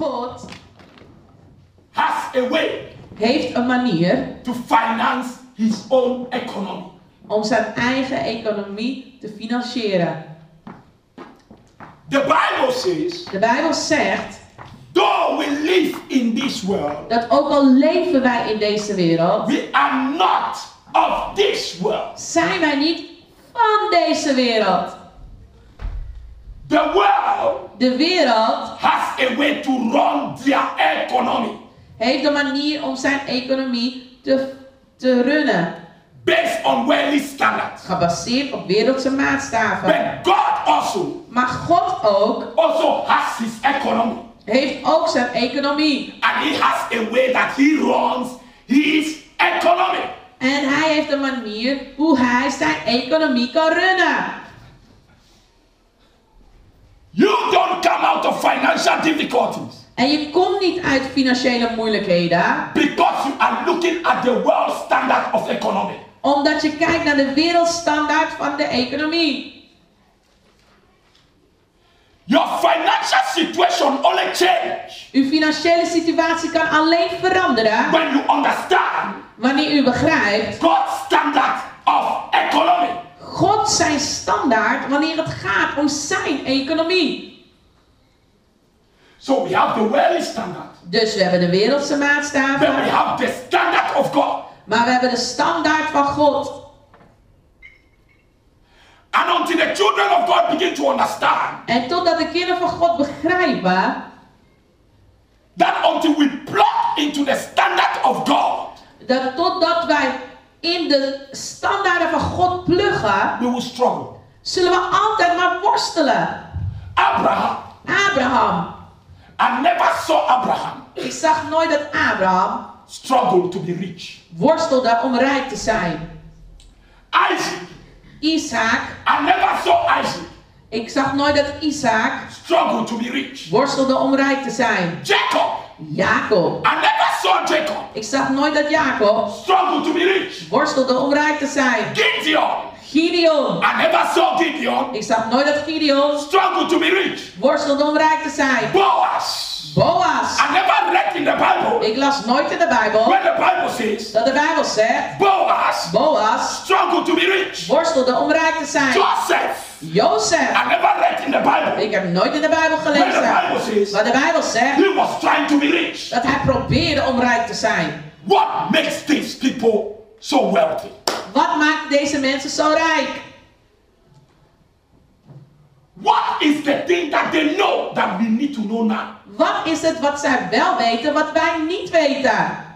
God has a way heeft een manier to finance his own economy. om zijn eigen economie te financieren. The Bible says, De Bijbel zegt though we live in this world, dat ook al leven wij in deze wereld, we are not of this world. zijn wij niet van deze wereld. The world De wereld has a way to run their economy heeft een manier om zijn economie te, te runnen. based on worldly standards. Gebaseerd op wereldse maatstaven. But God also Maar God ook also has his economy. heeft ook zijn economie. And he has a way that he runs his economy. En hij heeft een manier hoe hij zijn economie kan runnen. You don't come out of financial difficulties En je komt niet uit financiële moeilijkheden. because you are looking at the world standard of economy. Omdat je kijkt naar de wereldstandaard van de economie. Your financial situation only change Uw financiële situatie kan alleen veranderen when you understand wanneer u begrijpt God's standard of economy. God zijn standaard wanneer het gaat om zijn economie. So we have the worldly standard. Dus we hebben de wereldse Then we maatstaven, have the standard of God. maar we hebben de standaard van God. And until the children of God begin to understand En totdat de kinderen van God begrijpen that until we plug into the standard of God, dat totdat wij in de standaarden van God pluggen, we will struggle. zullen we altijd maar worstelen. Abraham, Abraham. I never saw Abraham Ik zag nooit dat Abraham struggle to be rich. worstelde om rijk te zijn. Isaac, Isaac. I never saw Isaac Ik zag nooit dat Isaac struggle to be rich. worstelde om rijk te zijn. Jacob, Jacob. I never saw Jacob Ik zag nooit dat Jacob struggle to be rich. worstelde om rijk te zijn. Gideon, Gideon. I never saw Gideon Ik zag nooit dat Gideon struggle to be rich. worstelde om rijk te zijn. Boaz, Boas. I never read in the Bible Ik las nooit in de Bijbel when the Bible says dat de Bijbel zegt Boaz Boas struggle to be rich. worstelde om rijk te zijn. Joseph, Jozef. I never read in the Bible Ik heb nooit in de Bijbel when the gelezen. Bible says Maar de Bijbel zegt he was trying to be rich. dat hij probeerde om rijk te zijn. What makes these people so wealthy? Wat maakt deze mensen zo rijk? What is the thing that they know that we need to know now? Wat is het wat zij wel weten, wat wij niet weten?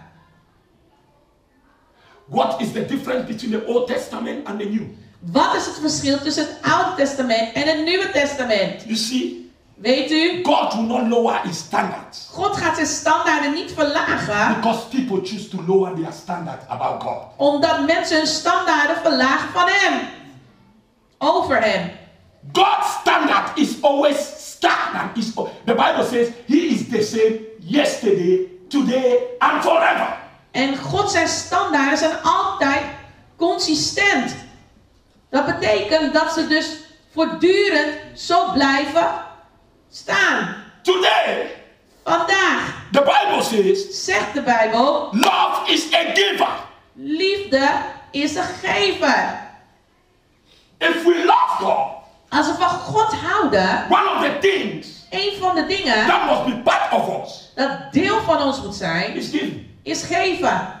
What is the difference between the Old Testament and the New? Wat is het verschil tussen het Oude Testament en het Nieuwe Testament? You see, Weet u, God will not lower his standards God gaat zijn standaarden niet verlagen, because people choose to lower their standard about God. omdat mensen hun standaarden verlagen van Hem. Over Hem. God's standard is always stagnant. Is the Bible says He is the same yesterday, today, and forever. En God zijn standaarden zijn altijd consistent. Dat betekent dat ze dus voortdurend zo blijven staan. Today, Vandaag the Bible says zegt de Bijbel, love is a giver. liefde is een gever. If we love God, Als we van God houden, one of the things een van de dingen that must be part of us dat deel van ons moet zijn, is giving. is geven.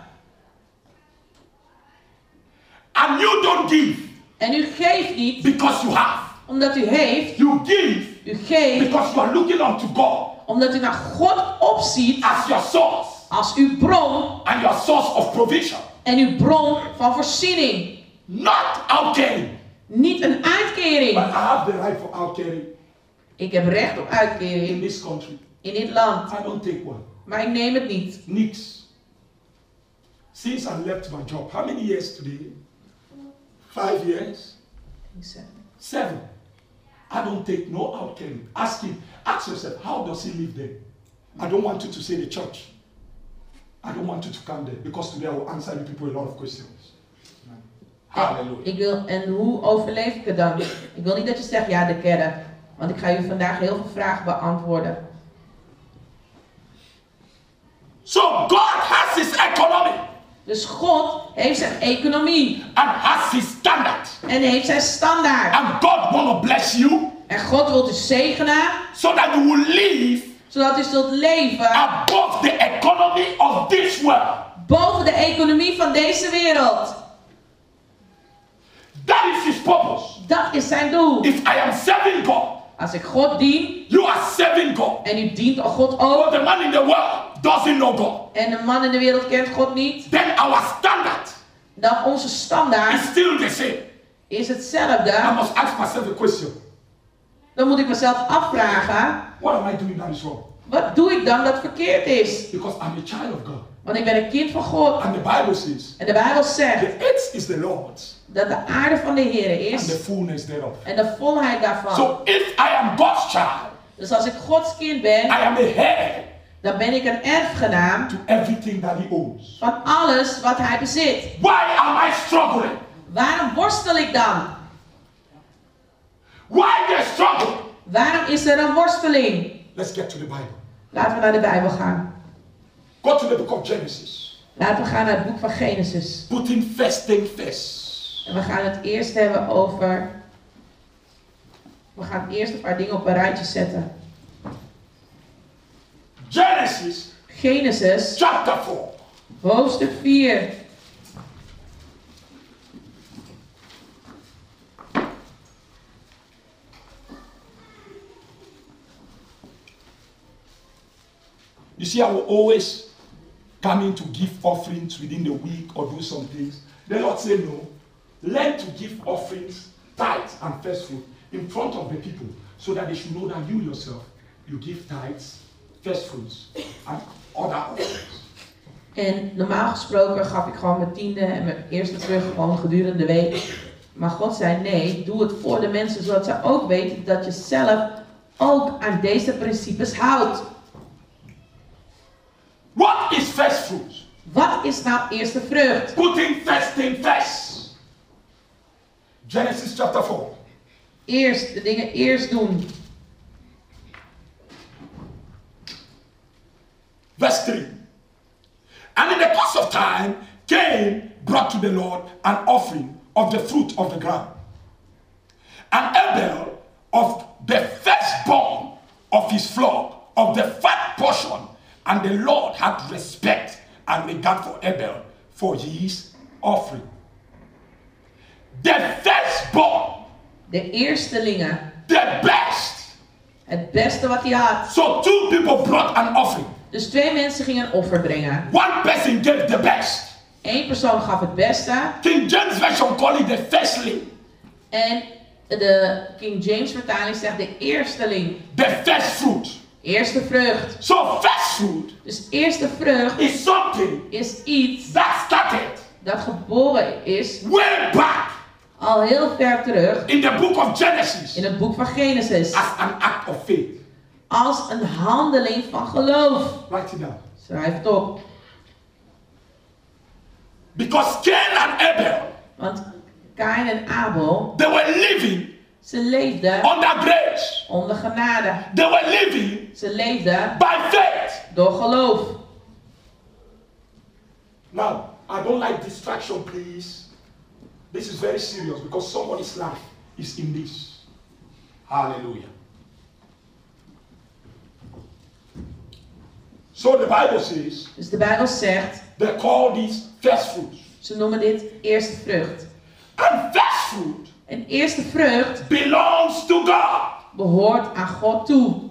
And you don't give En u geeft niet because you have. omdat u heeft, You give u geeft because you are looking unto God omdat u naar God opziet as your source als uw bron and your source of provision. en uw bron van voorziening. Not outcaring. Niet een But uitkering. I have the right for outcaring Ik heb recht op in uitkering this country. in dit land, I don't take one. maar ik neem het niet. Nix. Since I left my job, how many years today? Five years? Seven. I don't take no outcaring. Ask him, ask yourself, how does he live there? I don't want you to say the church. I don't want you to come there because today I will answer you people a lot of questions. Ik wil, en hoe overleef ik het dan? Ik wil niet dat je zegt ja, de kerk. Want ik ga u vandaag heel veel vragen beantwoorden. So God has his economy. Dus God heeft zijn economie. And has his standard. En heeft zijn standaard. And God to bless you. En God wil dus zegenen. So that you will live. Zodat u zult leven. Above the economy of this world. Boven de economie van deze wereld. That is his purpose. Dat is zijn doel. If I am serving God. Als ik God dien. You are serving God. En u dient God ook. But the man in the world doesn't know God. En de man in de wereld kent God niet. Then our standard. Dan onze standaard. Is still the same. Is hetzelfde. I must ask myself a question. Dan moet ik mezelf afvragen. What am I doing that is wrong? Wat doe ik dan dat verkeerd is? Because I'm a child of God. Want ik ben een kind van God. And the Bible says. En de Bijbel zegt. The is the Lord's. Dat de aarde van de Heer is. And the fullness thereof. En de volheid daarvan. So if I am God's child. Dus als ik Gods kind ben. I am a heir. Dan ben ik een erfgenaam. To everything that he owns. Van alles wat hij bezit. Why am I struggling? Waarom worstel ik dan? Why the struggle? Waarom is er een worsteling? Let's get to the Bible. Laten we naar de Bijbel gaan. Go to the book of Genesis. Laten we gaan naar het boek van Genesis. Putting first thing first. En we gaan het eerst hebben over. We gaan eerst een paar dingen op een rijtje zetten. Genesis. Genesis. Chapter 4. Hoofdstuk 4. You see, I will always come in to give offerings within the week or do some things. The Lord said, No. Learn to give offerings, tithes, and first fruit in front of the people so that they should know that you yourself, you give tithes, first fruits, and other offerings. En normaal gesproken gaf ik gewoon mijn tiende en mijn eerste terug gewoon gedurende de week. Maar God zei nee, doe het voor de mensen zodat ze ook weten dat je zelf ook aan deze principes houdt. What is first fruit? Wat is nou eerste vrucht? Putting first thing first. Genesis chapter 4. Eerst de dingen eerst doen. Verse 3. And in the course of time, Cain brought to the Lord an offering of the fruit of the ground. And Abel of the firstborn of his flock, of the fat portion. And the Lord had respect and regard for Abel for his offering. The firstborn. De eerstelingen. The best. Het beste wat hij had. So two people brought an offering. Dus twee mensen gingen een offer brengen. One person gave the best. Eén persoon gaf het beste. King James version call it the firstling. En de King James vertaling zegt de eersteling. The first fruit. Eerste vrucht. So first fruit. Dus eerste vrucht is something. Is iets. That started. Dat geboren is. Way back. Al heel ver terug. In the book of Genesis. In het boek van Genesis. As an act of faith. Als een handeling van geloof. Write it down. Schrijf het op. Because Cain and Abel. Want Kain en Abel. They were living. Ze leefden. Under grace. Onder genade. They were living. Ze leefden. By faith. Door geloof. Now, I don't like distraction, please. This is very serious because somebody's life is in this. Hallelujah. So the Bible says. Dus de Bijbel zegt. They call these first fruits. Ze noemen dit eerste vrucht. And first fruit. En eerste vrucht. Belongs to God. Behoort aan God toe.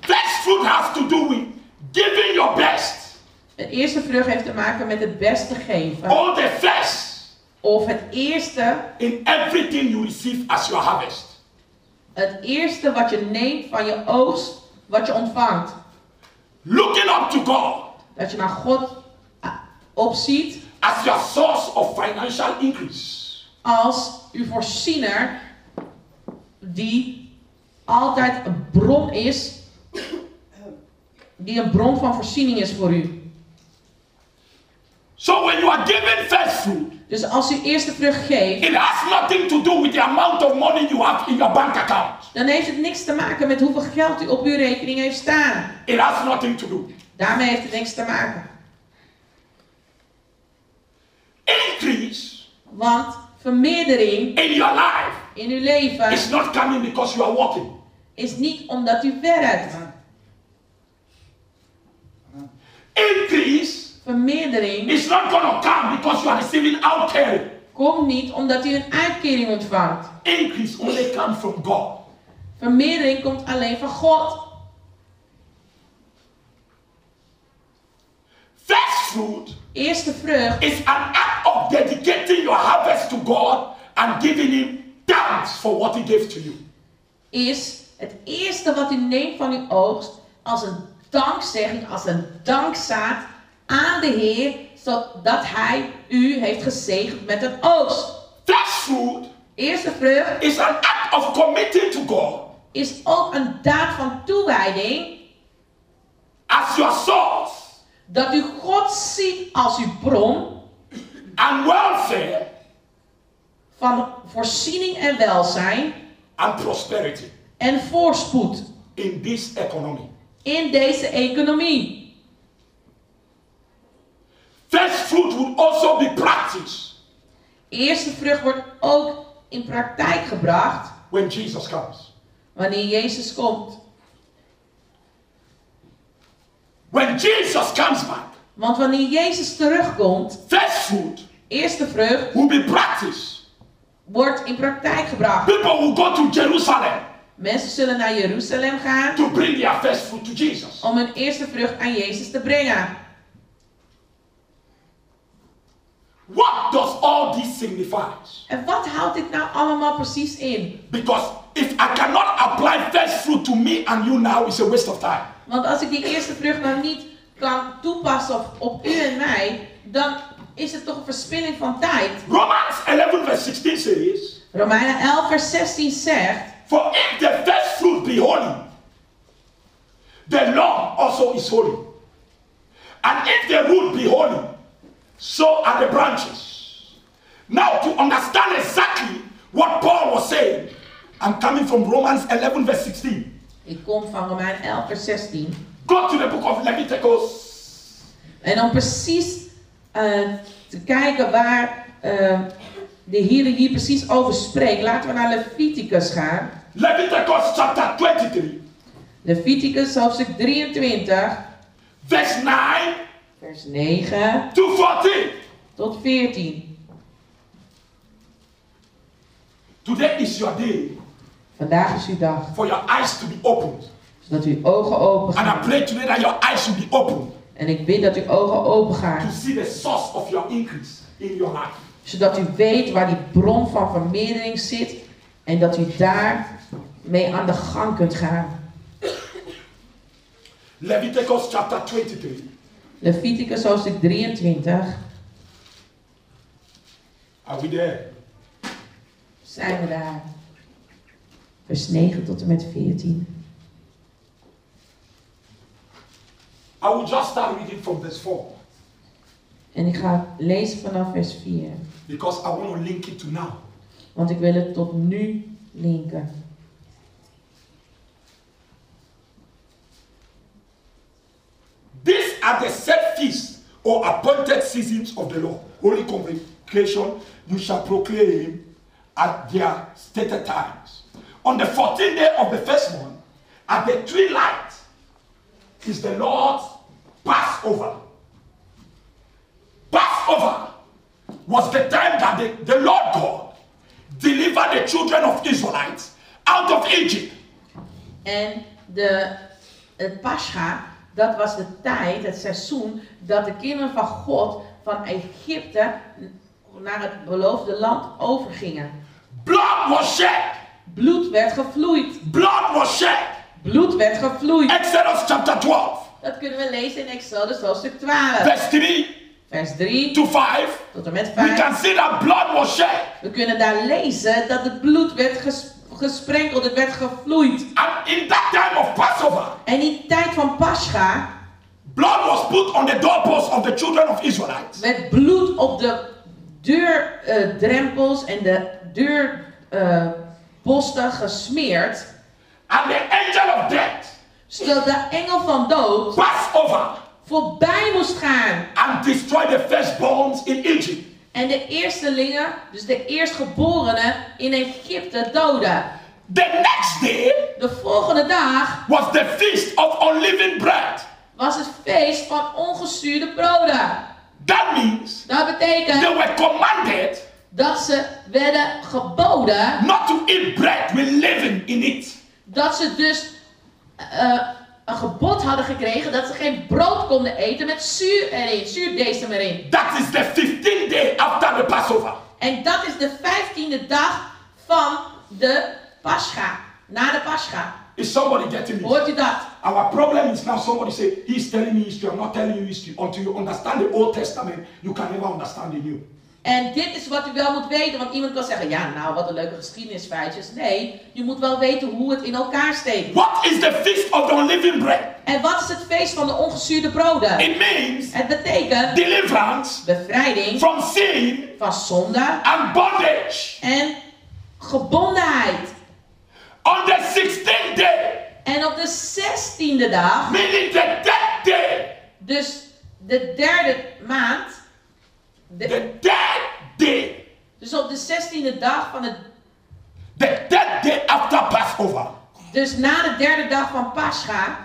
First fruit has to do with giving your best. Het eerste vrucht heeft te maken met het beste geven. Or the. Of het eerste. In everything you receive as your harvest. Het eerste wat je neemt van je oogst, wat je ontvangt. Looking up to God. Dat je naar God opziet. As your source of financial increase. Als uw voorziener die altijd een bron is. Die een bron van voorziening is voor u. So when you are given first fruit. Dus als u eerste vrucht geeft. It has nothing to do with the amount of money you have in your bank account. Dan heeft het niks te maken met hoeveel geld u op uw rekening heeft staan. It has nothing to do. Daarmee heeft het niks te maken. Increase Want vermeerdering in your life in uw leven is not coming because you are walking. is niet omdat u werkt. Increase Vermeerdering is not to come because you are receiving outcare. komt niet omdat u een uitkering ontvangt. Increase only comes from God. Vermeerdering komt alleen van God. First fruit Eerste vrucht is an act of dedicating your harvest to God and giving Him thanks for what He gave to you. is het eerste wat u neemt van uw oogst als een dankzegging, als een dankzaad aan de Heer, zodat Hij u heeft gezegend met een oogst. First fruit Eerste vrucht is an act of committing to God is ook een daad van toewijding, as your source dat u God ziet als uw bron and welfare van voorziening en welzijn and prosperity en voorspoed in this economy. in deze economie. First fruit will also be practiced Eerste vrucht wordt ook in praktijk gebracht when Jesus comes. wanneer Jezus komt. When Jesus comes back, Want wanneer Jezus terugkomt, first fruit eerste vrucht will be practiced. wordt in praktijk gebracht. People will go to Jerusalem Mensen zullen naar Jeruzalem gaan to bring their first fruit to Jesus. om hun eerste vrucht aan Jezus te brengen. What does all this signify? En wat houdt dit nou allemaal precies in? Because if I cannot apply first fruit to me and you now, it's a waste of time. Want als ik die eerste vrucht nou niet kan toepassen op, op u en mij, dan is het toch een verspilling van tijd. Romans 11 verse 16 says, Romeinen 11 vers 16 zegt, For if the first fruit be holy, the law also is holy. And if the root be holy, so are the branches. Now, to understand exactly what Paul was saying, I'm coming from Romans 11 verse 16. ik kom van Romeinen 11 vers 16. Go to the book of Leviticus, En om precies eh, te kijken waar eh, de Heer hier precies over spreekt, laten we naar Leviticus gaan. Leviticus chapter 23, Leviticus hoofdstuk 23, verse 9 vers 9 to 14. tot 14. Today is your day Vandaag is uw dag, for your eyes to be opened. zodat uw ogen open And I gaan. pray today that your eyes should be opened En ik bid dat uw ogen open to gaan, see the source of your increase in your life. zodat u weet waar die bron van vermeerdering zit en dat u daar mee aan de gang kunt gaan. Leviticus chapter 23, Leviticus hoofdstuk 23, are we there? zijn we daar. Vers 9 tot en met 14. I will just start reading from verse 4 En ik ga lezen vanaf vers 4. because I want to link it to now. Want ik wil het tot nu linken. These are the set feasts or appointed seasons of the Lord. Holy convocation, you shall proclaim at their stated times. On the 14th day of the first month, at the twilight, is the Lord's Passover. Passover was the time that the, the Lord God delivered the children of Israelites out of Egypt. And the uh, het Pascha, dat was de tijd, het seizoen, dat de kinderen van God van Egypte naar het beloofde land overgingen. Blood was shed. Bloed werd gevloeid. Blood was shed. Bloed werd gevloeid. Exodus chapter 12, Dat kunnen we lezen in Exodus hoofdstuk 12. verse 3 Vers 3 to 5. tot en met We 5. can see that blood was shed. We kunnen daar lezen dat het bloed werd ges- gesprenkeld, het werd gevloeid. And in that time of Passover, En in die tijd van Pascha blood was put on the doorposts of the children of Israelites. werd bloed op de deurdrempels en de deurposten gesmeerd. And the angel of death Zodat de engel van dood passed over voorbij moest gaan. And destroy the firstborns in Egypt. En de eerstelingen, dus de eerstgeborenen in Egypte doden. The next day De volgende dag was the feast of unleavened bread. was het feest van ongezuurde broden. That means Dat betekent they were commanded dat ze werden geboden not to eat bread with leaven in it. dat ze dus eh, een gebod hadden gekregen dat ze geen brood konden eten met zuur erin, zuurdesem erin. That is the 15th day after the Passover. En dat is de vijftiende dag van de Pascha, na de Pascha. Is somebody getting me? Hoort u dat? Our problem is now somebody say, he's telling me history, I'm not telling you history. Until you understand the Old Testament, you can never understand the New. En dit is wat u wel moet weten, want iemand kan zeggen, ja nou wat een leuke geschiedenisfeitjes. Nee, je moet wel weten hoe het in elkaar steekt. What is the feast of the unleavened bread? En wat is het feest van de ongezuurde broden? It means Het betekent deliverance bevrijding from sin van zonde and bondage. en gebondenheid. On the 16th day, En op de zestiende dag, meaning the 10th day, dus de derde maand, de- the 10th day, dus op de zestiende dag van het, the 10th day after Passover, dus na de derde dag van Pascha,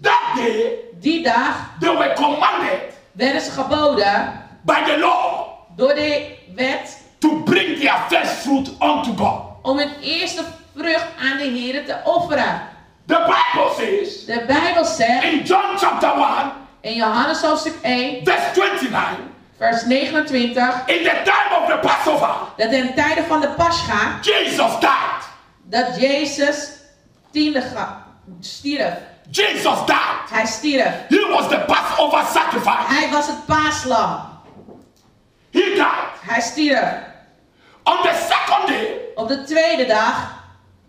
that day die dag they were commanded werden ze geboden by the law door de wet to bring their first fruit unto God. om hun eerste vrucht aan de Heer te offeren. The Bible says De Bijbel zegt in John chapter 1, in Johannes hoofdstuk 1, verse 29, vers 29, in the time of the Passover, dat in tijden van de Pascha, Jesus died. dat Jezus tiende stierf. Jesus died. Hij stierf. He was the Passover sacrifice. Hij was het paaslam. He died. Hij stierf. On the second day, Op de tweede dag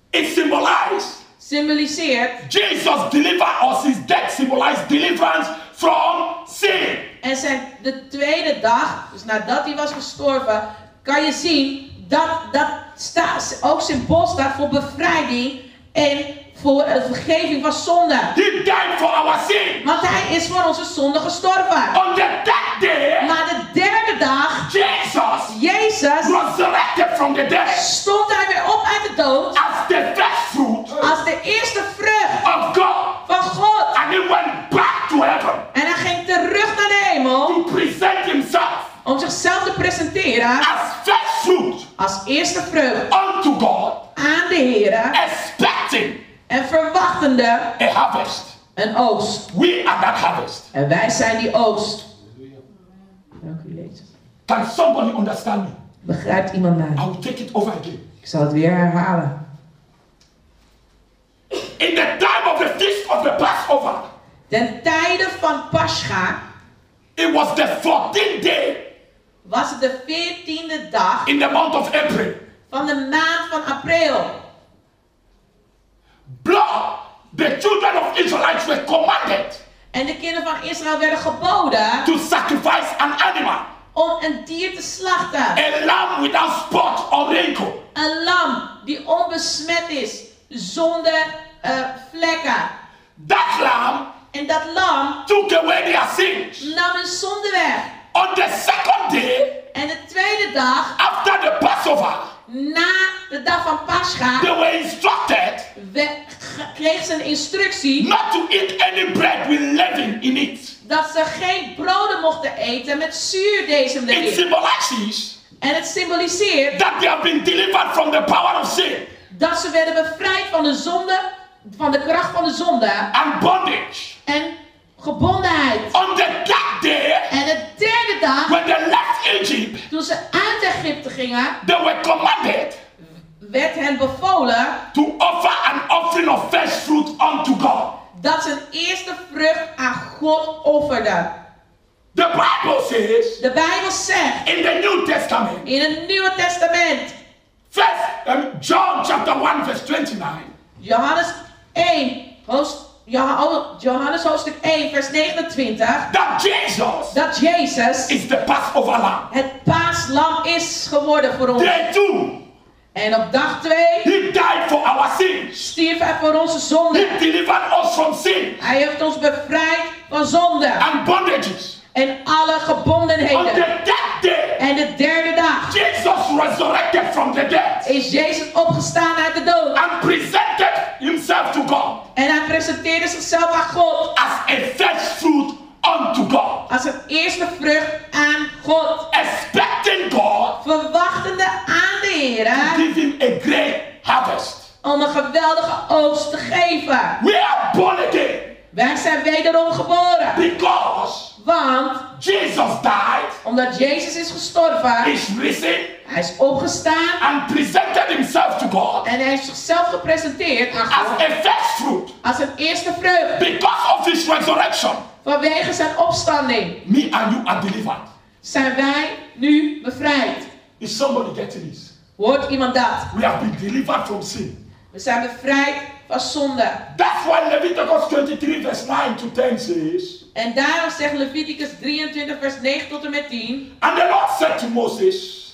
it symbolized symboliseert Jesus delivered us. His death symbolized deliverance from sin. En zijn de tweede dag, dus nadat hij was gestorven, kan je zien dat dat sta, ook symbool staat voor bevrijding en voor de vergeving van zonde. He died for our sin. Want hij is voor onze zonde gestorven. On the third day, Maar de derde dag, Jesus Jezus, resurrected from the dead stond hij weer op uit de dood as the first fruit als de eerste vrucht of God. van God. And he went back to heaven En hij ging terug naar de hemel to present himself om zichzelf te presenteren as first fruit als eerste vrucht unto God, aan de Heer expecting en verwachtende a harvest. een oogst. We are that harvest. En wij zijn die oogst. Dank u. Can somebody understand me? Begrijpt iemand mij? I will take it over again. Ik zal het weer herhalen. In the time of the feast of the Passover, Ten tijde van Pascha it was the 14th day was het de veertiende dag in the month of April. van de maand van april. Blood, the children of Israelites were commanded En de kinderen van Israël werden geboden to sacrifice an animal, om een dier te slachten. a lamb without spot or wrinkle. Een lam die onbesmet is, zonder eh, vlekken. That lamb En dat lam took away their sins. nam hun zonde weg. On the second day En de tweede dag, after the Passover, na de dag van Pascha, they were instructed we- kreeg ze een instructie not to eat any bread with leaven in it. dat ze geen broden mochten eten met zuurdesem It erin. symbolizes En het symboliseert that they have been delivered from the power of sin dat ze werden bevrijd van de zonde, van de kracht van de zonde and bondage. en gebondenheid. On the third day, En de derde dag, when they left Egypt, toen ze uit Egypte gingen, they were commanded werd hen bevolen to offer an offering of first fruit unto God. dat ze een eerste vrucht aan God offerden. The Bible says De Bijbel zegt in the New Testament, in het Nieuwe Testament, first um, John chapter 1 verse 29, Johannes 1, hoofd- Joh- oh, Johannes hoofdstuk 1, vers 29, that Jesus dat Jezus is the Passover lamb. het paaslam is geworden voor ons. They too En op dag 2 He died for our sins. stierf hij voor onze zonde. He delivered us from sin Hij heeft ons bevrijd van zonde and bondages. En alle On gebondenheden. the third day, En de derde dag Jesus resurrected from the dead is Jezus opgestaan uit de dood. and presented himself to God En hij presenteerde zichzelf aan God as a first fruit unto God. als een eerste vrucht aan God. Expecting God Verwachtende aan de to Heer give him a great harvest. om een geweldige oogst te geven. We are born again Wij zijn wederom geboren. because Want Jesus died, omdat Jezus is gestorven, is risen, hij is opgestaan and presented himself to God en hij heeft zichzelf gepresenteerd aan as God a first fruit als een eerste vrucht. because of his resurrection. Vanwege zijn opstanding Me and you are delivered. zijn wij nu bevrijd. Is somebody getting this? Hoort iemand dat? We have been delivered from sin. We zijn bevrijd van zonde. That's why Leviticus 23, verse 9 to 10 says, En daarom zegt Leviticus 23, vers 9 tot en met 10. And the Lord said to Moses,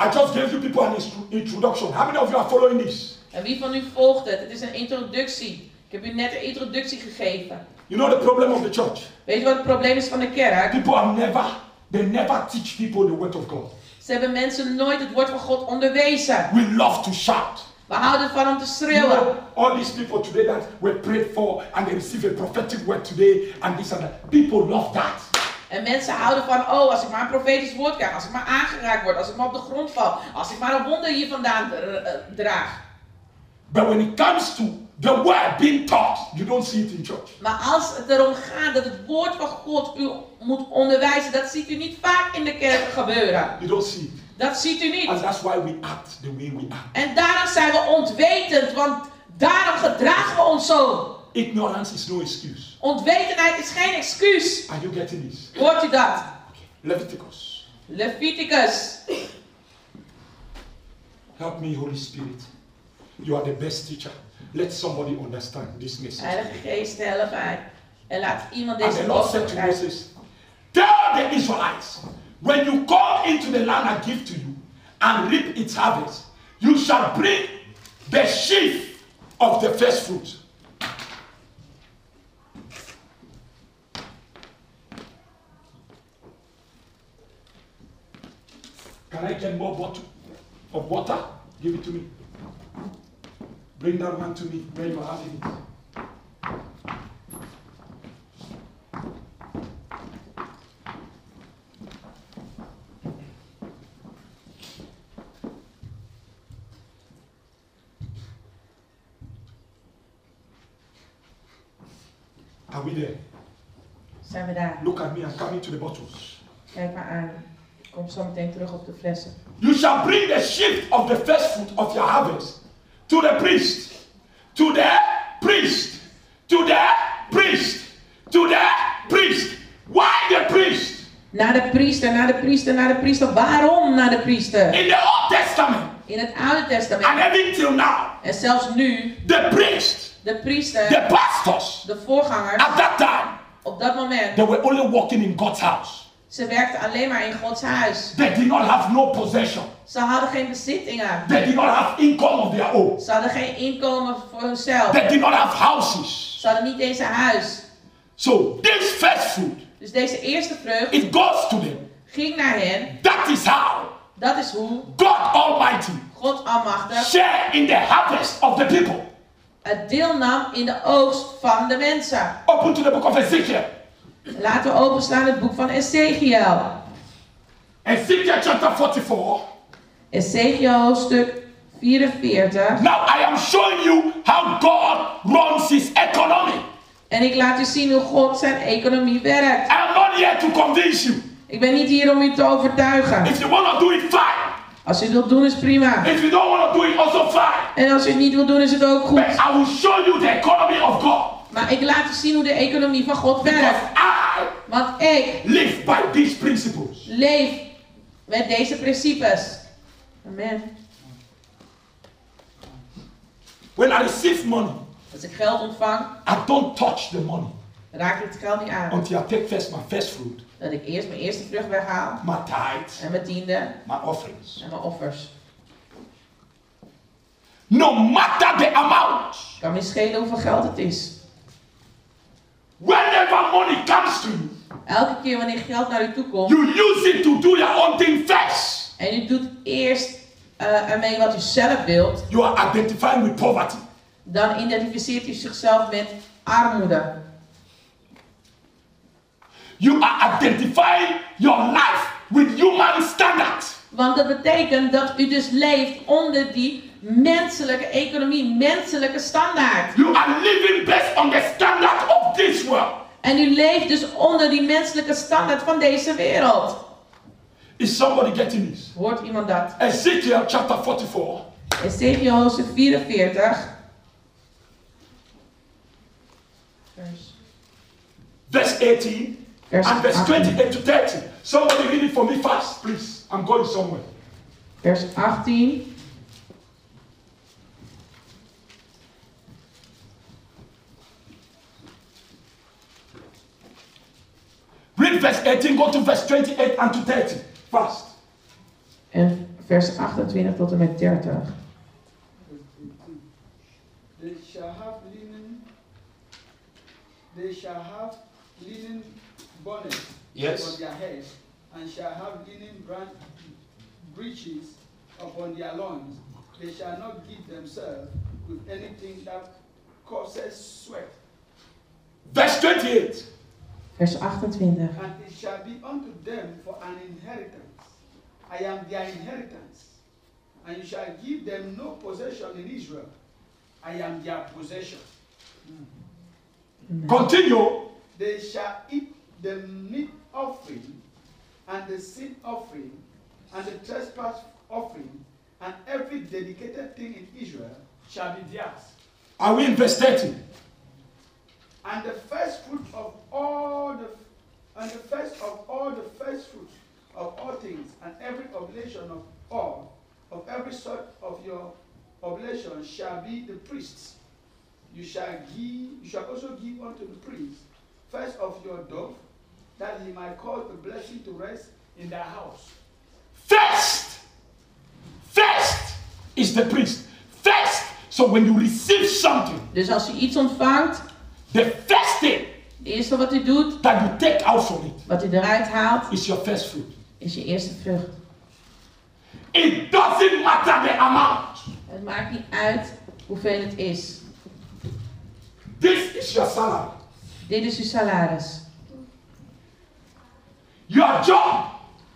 I just gave you people an intro- introduction. How many of you are following this? En wie van u volgt het? Het is een introductie. Ik heb u net een introductie gegeven. You know the problem of the church? Weet je wat het probleem is van de kerk? People have never, they never teach people the word of God. Ze hebben mensen nooit het woord van God onderwezen. We love to shout. We houden ervan om te You schreeuwen. know, all these people today that were prayed for and they receive a prophetic word today and this and that. People love that. En mensen houden van, oh, als ik maar een profetisch woord krijg, als ik maar aangeraakt word, als ik maar op de grond val, als ik maar een wonder hier vandaan eh, draag. But when it comes to the word being taught, you don't see it in church. Maar als het erom gaat dat het woord van God u moet onderwijzen, dat ziet u niet vaak in de kerk gebeuren. You don't see it. Dat ziet u niet. And that's why we act the way we act. En daarom zijn we ontwetend, want daarom gedragen we ons zo. Ignorance is no excuse. Ontwetenheid is geen excuus. Are you getting this? Hoort u dat? Leviticus. Leviticus. Help me, Holy Spirit. You are the best teacher. Let somebody understand this message. Heilige Geest, help mij. En laat iemand And deze boodschap said to krijgen. Moses, Tell the Israelites, when you come into the land I give to you and reap its harvest, you shall bring the sheaf of the first fruit. Can I get more bottle of water? Give it to me. Bring that one to me where you are having it. Are we there? Zijn we daar? Look at me and come into the bottles. Kijk maar aan. Ik kom zo meteen terug op de flessen. You shall bring the sheaf of the first fruit of your harvest to the priest, to the priest, to the priest, to the priest. Why the priest? Naar de priester, naar de priester, naar de priester. Waarom naar de priester? In the Old Testament In het Oude and Testament. even till now, En zelfs nu, the priest, de priester, the pastors, de voorgangers, at that time, op dat moment, they were only walking in God's house. ze werkten alleen maar in Gods huis. They did not have no possession. Ze hadden geen bezittingen. They did not have income of their own. Ze hadden geen inkomen voor hunzelf. They did not have houses. Ze hadden niet eens een huis. So this first fruit, Dus deze eerste vrucht it goes to them. ging naar hen. That is how Dat is hoe God Almighty God Almachtig share in the harvest of the people. het deelnam in de oogst van de mensen. Open to the book of Ezekiel. Laten we openslaan het boek van Ezekiel. Ezekiel chapter 44. Ezekiel hoofdstuk 44. Now I am showing you how God runs his economy. En ik laat u zien hoe God zijn economie werkt. I am not here to convince you. Ik ben niet hier om u te overtuigen. If you want to do it, fine. Als u het wilt doen is prima. If you don't want to do it, also fine. En als u het niet wilt doen is het ook But goed. I will show you the economy of God. Maar ik laat u zien hoe de economie van God werkt. Want ik live by these principles. leef met deze principes. Amen. When I receive money, Als ik geld ontvang, I don't touch the money raak ik het geld niet aan. until I take first my first fruit, Dat ik eerst mijn eerste vrucht weghaal. my tithes, En mijn tiende my offerings. en mijn offers. No matter the amount. Kan me schelen hoeveel geld het is. Whenever money comes to you, Elke keer wanneer geld naar u toe komt you use it to do your own thing first. en u doet eerst uh, ermee wat u zelf wilt, You are identifying with poverty. dan identificeert u zichzelf met armoede. You are identifying your life with human standards. Want dat betekent dat u dus leeft onder die menselijke economie, menselijke standaard. You are living based on the standard of this world. En u leeft dus onder die menselijke standaard van deze wereld. Is somebody getting this? Hoort iemand dat? Ezekiel chapter 44. Ezekiel hoofdstuk 44. Vers, verse 18 vers and verse 18. 28 to 30. Somebody read it for me fast, please. I'm going somewhere. Vers 18. Read verse 18, go to verse 28 and to 30. Fast. En vers 28 tot en met 30. They shall have linen. They shall have linen bonnets Yes. on their heads, and shall have linen brand breeches upon their loins. They shall not give themselves with anything that causes sweat, Verse 28. Vers 28. and it shall be unto them for an inheritance. I am their inheritance, and you shall give them no possession in Israel. I am their possession. Continue. They shall eat the meat offering and the sin offering and the trespass offering and every dedicated thing in Israel shall be theirs. Are we in verse 30? And the first fruit of all the and the first of all the first fruit of all things and every oblation of all of every sort of your oblation shall be the priest's. You shall give you shall also give unto the priest first of your dove, that he might cause the blessing to rest in their house. First. First is the priest. First. So when you receive something, Dus als u iets ontvangt, the first thing het eerste wat u doet, that you take out from it wat u eruit haalt, is your first fruit. is je eerste vrucht. It doesn't matter the amount. Het maakt niet uit hoeveel het is. This is your salary. Dit is uw salaris. Your job.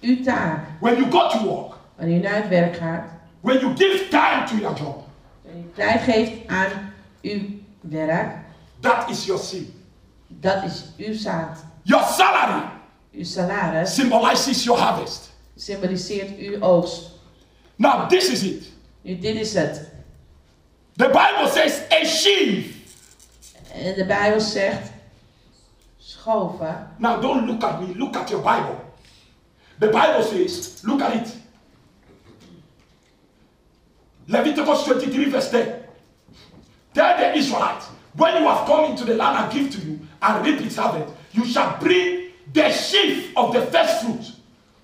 Uw taak. When you go to work. Wanneer u naar het werk gaat. When you give time to your job. Wanneer u tijd geeft aan uw werk. That is your seed. Dat is uw zaad. Your salary Uw salaris symbolizes your harvest. symboliseert uw oogst. Now, this is it. Nu, dit is het. The Bible says a sheaf. En de Bijbel zegt, schoven. Now, don't look at me, look at your Bible. The Bible says, look at it. Leviticus 23, verse 10. Tell the Israelites, when you have come into the land I give to you and reap its harvest, you shall bring the sheaf of the first fruit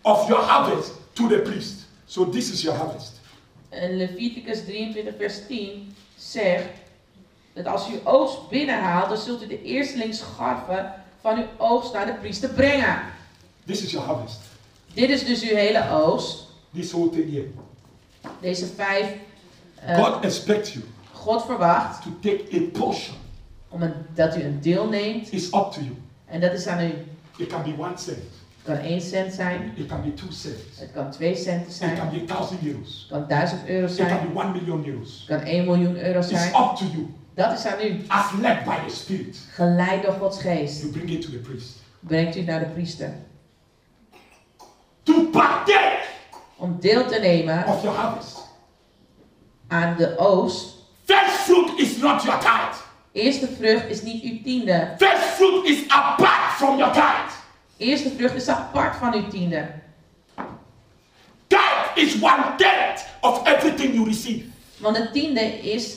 of your harvest to the priest. So, this is your harvest. Leviticus 23 vers 10 zegt dat als u oogst binnenhaalt, dan zult u de eerstelingsscharven van uw oogst naar de priester brengen. This is your harvest. Dit is dus uw hele oogst. This whole thing here. Deze vijf. eh, God expects you God verwacht to take a portion. om een, dat u een deel neemt. It's up to you. En dat is aan u. It can be one cent. Het kan 1 cent zijn. It can be two cents. Het kan 2 centen It can zijn. be a thousand euros. Het kan 1000 euro It can zijn. be one million euros. Het kan 1 miljoen euro It's zijn. up to you. Dat is aan u. As led by the Spirit, Geleid door Gods geest. you bring it to the priest. Brengt u naar de priester. To partake Om deel te nemen of your harvest. aan de oogst. First fruit is not your tithe. Eerste vrucht is niet uw tiende. First fruit is apart from your tithe. Eerste vrucht is apart van uw tiende. Tithe is one tenth of everything you receive. Want de tiende is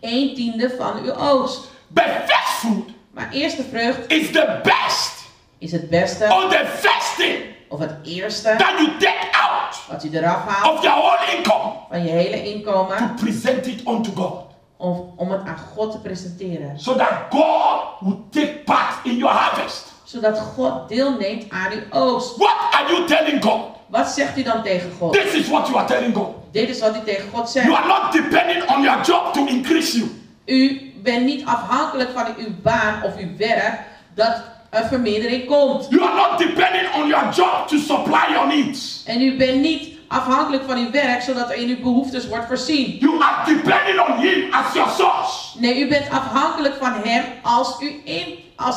een tiende van uw oogst. But first fruit Maar eerste vrucht is the best is het beste or the first thing of het eerste that you take out out wat u eraf haalt of your whole income van je hele inkomen, to present it unto God. om, om het aan God te presenteren. So that God will take part in your harvest. Zodat God deelneemt aan uw oogst. What are you telling God? Wat zegt u dan tegen God? This is what you are telling God. Dit is wat u tegen God You zegt. are not depending on your job to increase you. U bent niet afhankelijk van uw baan of uw werk dat een vermeerdering komt. You are not depending on your job to supply your needs. En u bent niet afhankelijk van uw werk zodat er in uw behoeftes wordt voorzien. You are depending on Him as your source. Nee, u bent afhankelijk van hem als, uw in, als,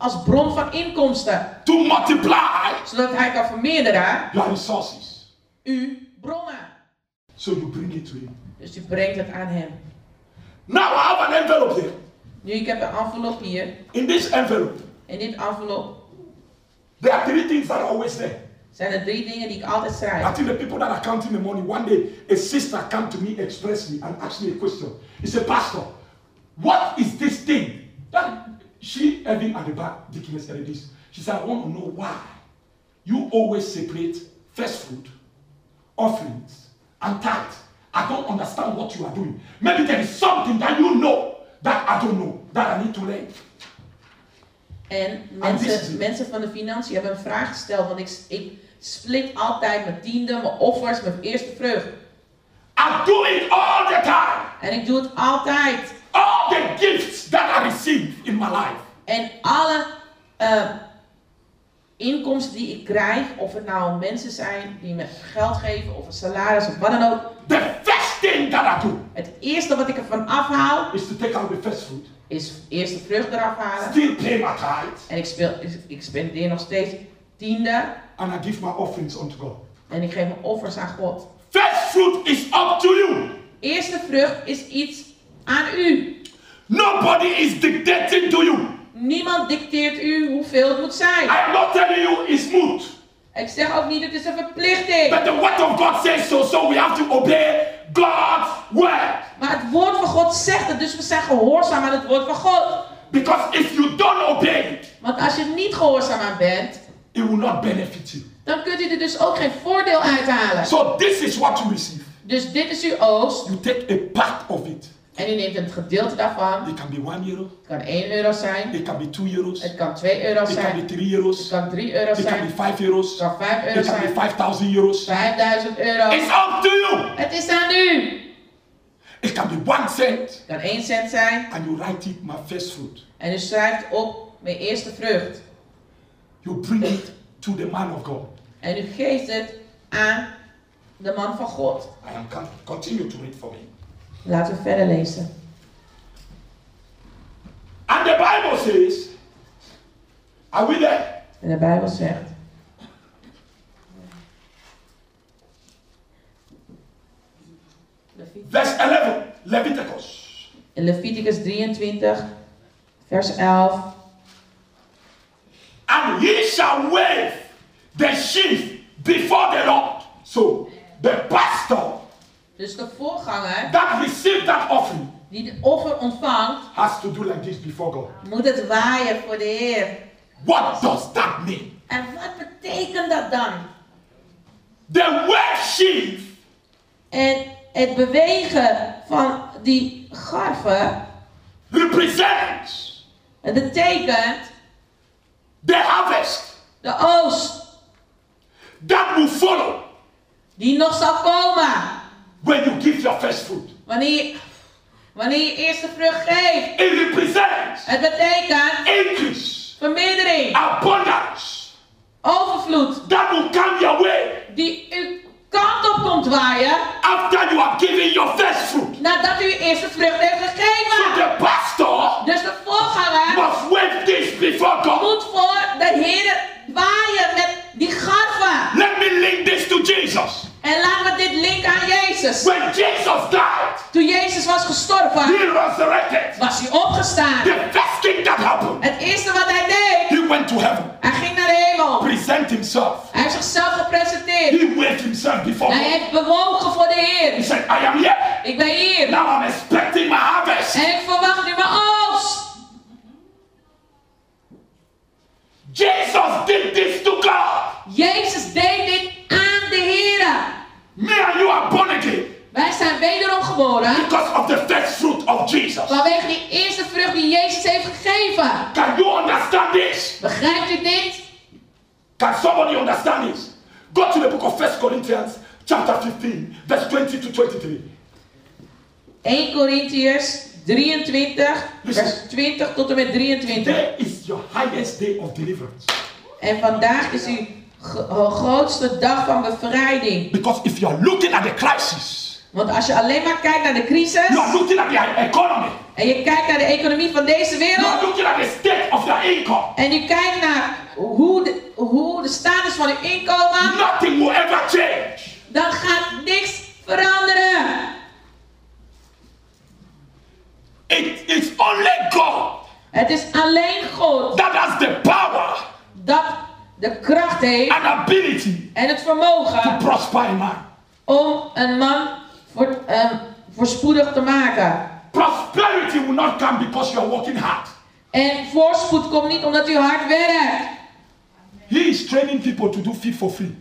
als bron van inkomsten. To multiply Zodat hij kan vermeerderen your resources. uw bronnen. So you bring it to Him. Dus u brengt het aan hem. Now I have an envelope here. Nu, ik heb een envelop hier. In this envelope, In dit envelop there are three things that are always there. zijn er drie dingen die ik altijd I schrijf. think the people that are counting the money, one day a sister came to me expressly and asked me a question. He said, Pastor, what is this thing? That she having at the back, Dickiness this. She said, I want to know why you always separate first fruit, offerings, and tithe. I don't understand what you are doing. Maybe there is something that you know that I don't know that I need to learn. En mensen, mensen van de financiën hebben een vraag gesteld. Want ik, ik split altijd mijn tiende, mijn offers, mijn eerste vrucht. I do it all the time. En ik doe het altijd. All the gifts that I receive in my life. En alle eh, inkomsten die ik krijg, of het nou mensen zijn die me geld geven, of een salaris, of wat dan ook. The first thing that I do Het eerste wat ik ervan afhaal, is to take out the first fruit, is eerst de vrucht eraf halen. still pay my tithe, En ik, speel, ik, ik spendeer nog steeds tiende. and I give my offerings unto God. En ik geef mijn offers aan God. First fruit is up to you. Eerste vrucht is iets aan u. Nobody is dictating to you. Niemand dicteert u hoeveel het moet zijn. I am not telling you it's moot. Ik zeg ook niet, het is een verplichting. But the word of God says so, so we have to obey God's word. Maar het woord van God zegt het, dus we zijn gehoorzaam aan het woord van God. Because if you don't obey it, Want als je niet gehoorzaam aan bent, it will not benefit you. dan kunt u er dus ook geen voordeel uithalen. So this is what you receive. Dus dit is uw oost. You take a part of it. En u neemt een gedeelte daarvan. It can be one euro, Het kan 1 euro zijn. it can be two euros, Het kan 2 euro it can be zijn. three Het euros, kan 3 euro it can zijn. be five Het euros, kan 5 euro it can be zijn. 5,000 euros. 5000 euro. It's up to you. Het is aan u. It can be one cent, Het kan 1 cent zijn. and you write it my first fruit. En u schrijft op mijn eerste vrucht. You bring it to the man of God. En u geeft het aan de man van God. I am con- continue to read for me. Laten we verder lezen. And the Bible says, are we there? En de Bijbel zegt. Verse 11, Leviticus. In Leviticus 23, vers 11. And he shall wave the sheaf before the Lord. So the pastor Dus de voorganger that received that offering die de offer ontvangt, has to do like this before God. moet het waaien voor de Heer. What does that mean? En wat betekent dat dan? The word sheaf En het bewegen van die garven, represents het betekent the harvest de oost that will follow die nog zal komen. When you give your first fruit. Wanneer, wanneer je eerste vrucht geeft. It represents Het betekent increase, vermeerdering, abundance overvloed, that will come your way die uw kant op komt waaien after you have given your first fruit. nadat u uw eerste vrucht heeft So gegeven. the pastor Dus de voorganger must wave this before God. moet voor de Heer waaien met die garven. Let me link this to Jesus. En laten we dit linken aan Jezus. When Jesus died, Toen Jezus was gestorven, he resurrected. was hij opgestaan. The first thing that happened, Het eerste wat hij deed, he went to heaven, hij ging naar de hemel. present himself. Hij heeft zichzelf gepresenteerd. He waved himself before Hij heeft bewogen voor de He Heer. said, I am here. Ik ben hier. Now I'm expecting my harvest. En ik verwacht nu mijn oogst. Jesus did this to God. Jezus deed dit de Heer. Wij zijn wederom geboren. Because of the first of Jesus. Vanwege die eerste vrucht die Jezus heeft gegeven. Can you understand this? Begrijpt u dit? Can somebody understand this? Go to the book of 1 Corinthians chapter 15 verse 20 to 23. 1 Corinthians 23 vers 20 tot en met 23. Today is your highest day of deliverance. En vandaag is u grootste dag van bevrijding. Because if you are looking at the crisis, Want als je alleen maar kijkt naar de crisis you are looking at the economy, en je kijkt naar de economie van deze you are wereld looking at the state of your income, en je kijkt naar hoe de, hoe de status van uw inkomen, nothing will ever change. dan gaat niks veranderen. It is only God Het is alleen God that has the power dat de kracht heeft ability en het to vermogen prosper a man. om een man voor, ehm, voorspoedig te maken. Prosperity will not come because you are working hard. En voorspoed komt niet omdat u hard werkt. He is training people to do fit for free.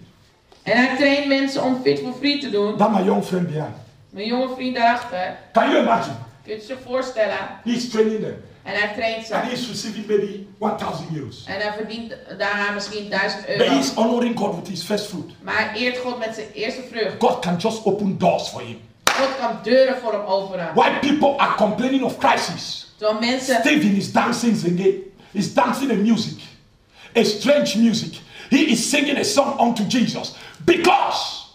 En hij traint mensen om fit for free te doen. My young friend behind. Mijn jonge vriend daarachter, Can you imagine? Kun je je voorstellen? He is training them. En hij traint ze. And he is receiving maybe 1,000 euros. En hij verdient daarna misschien 1000 But he euro. is honoring God with his first fruit. Maar hij eert God met zijn eerste vrucht. God can just open doors for him. God kan deuren voor hem openen. Why people are complaining of crisis? Terwijl mensen, Stephen is dancing again. He's dancing in music. A strange music. He is singing a song unto Jesus because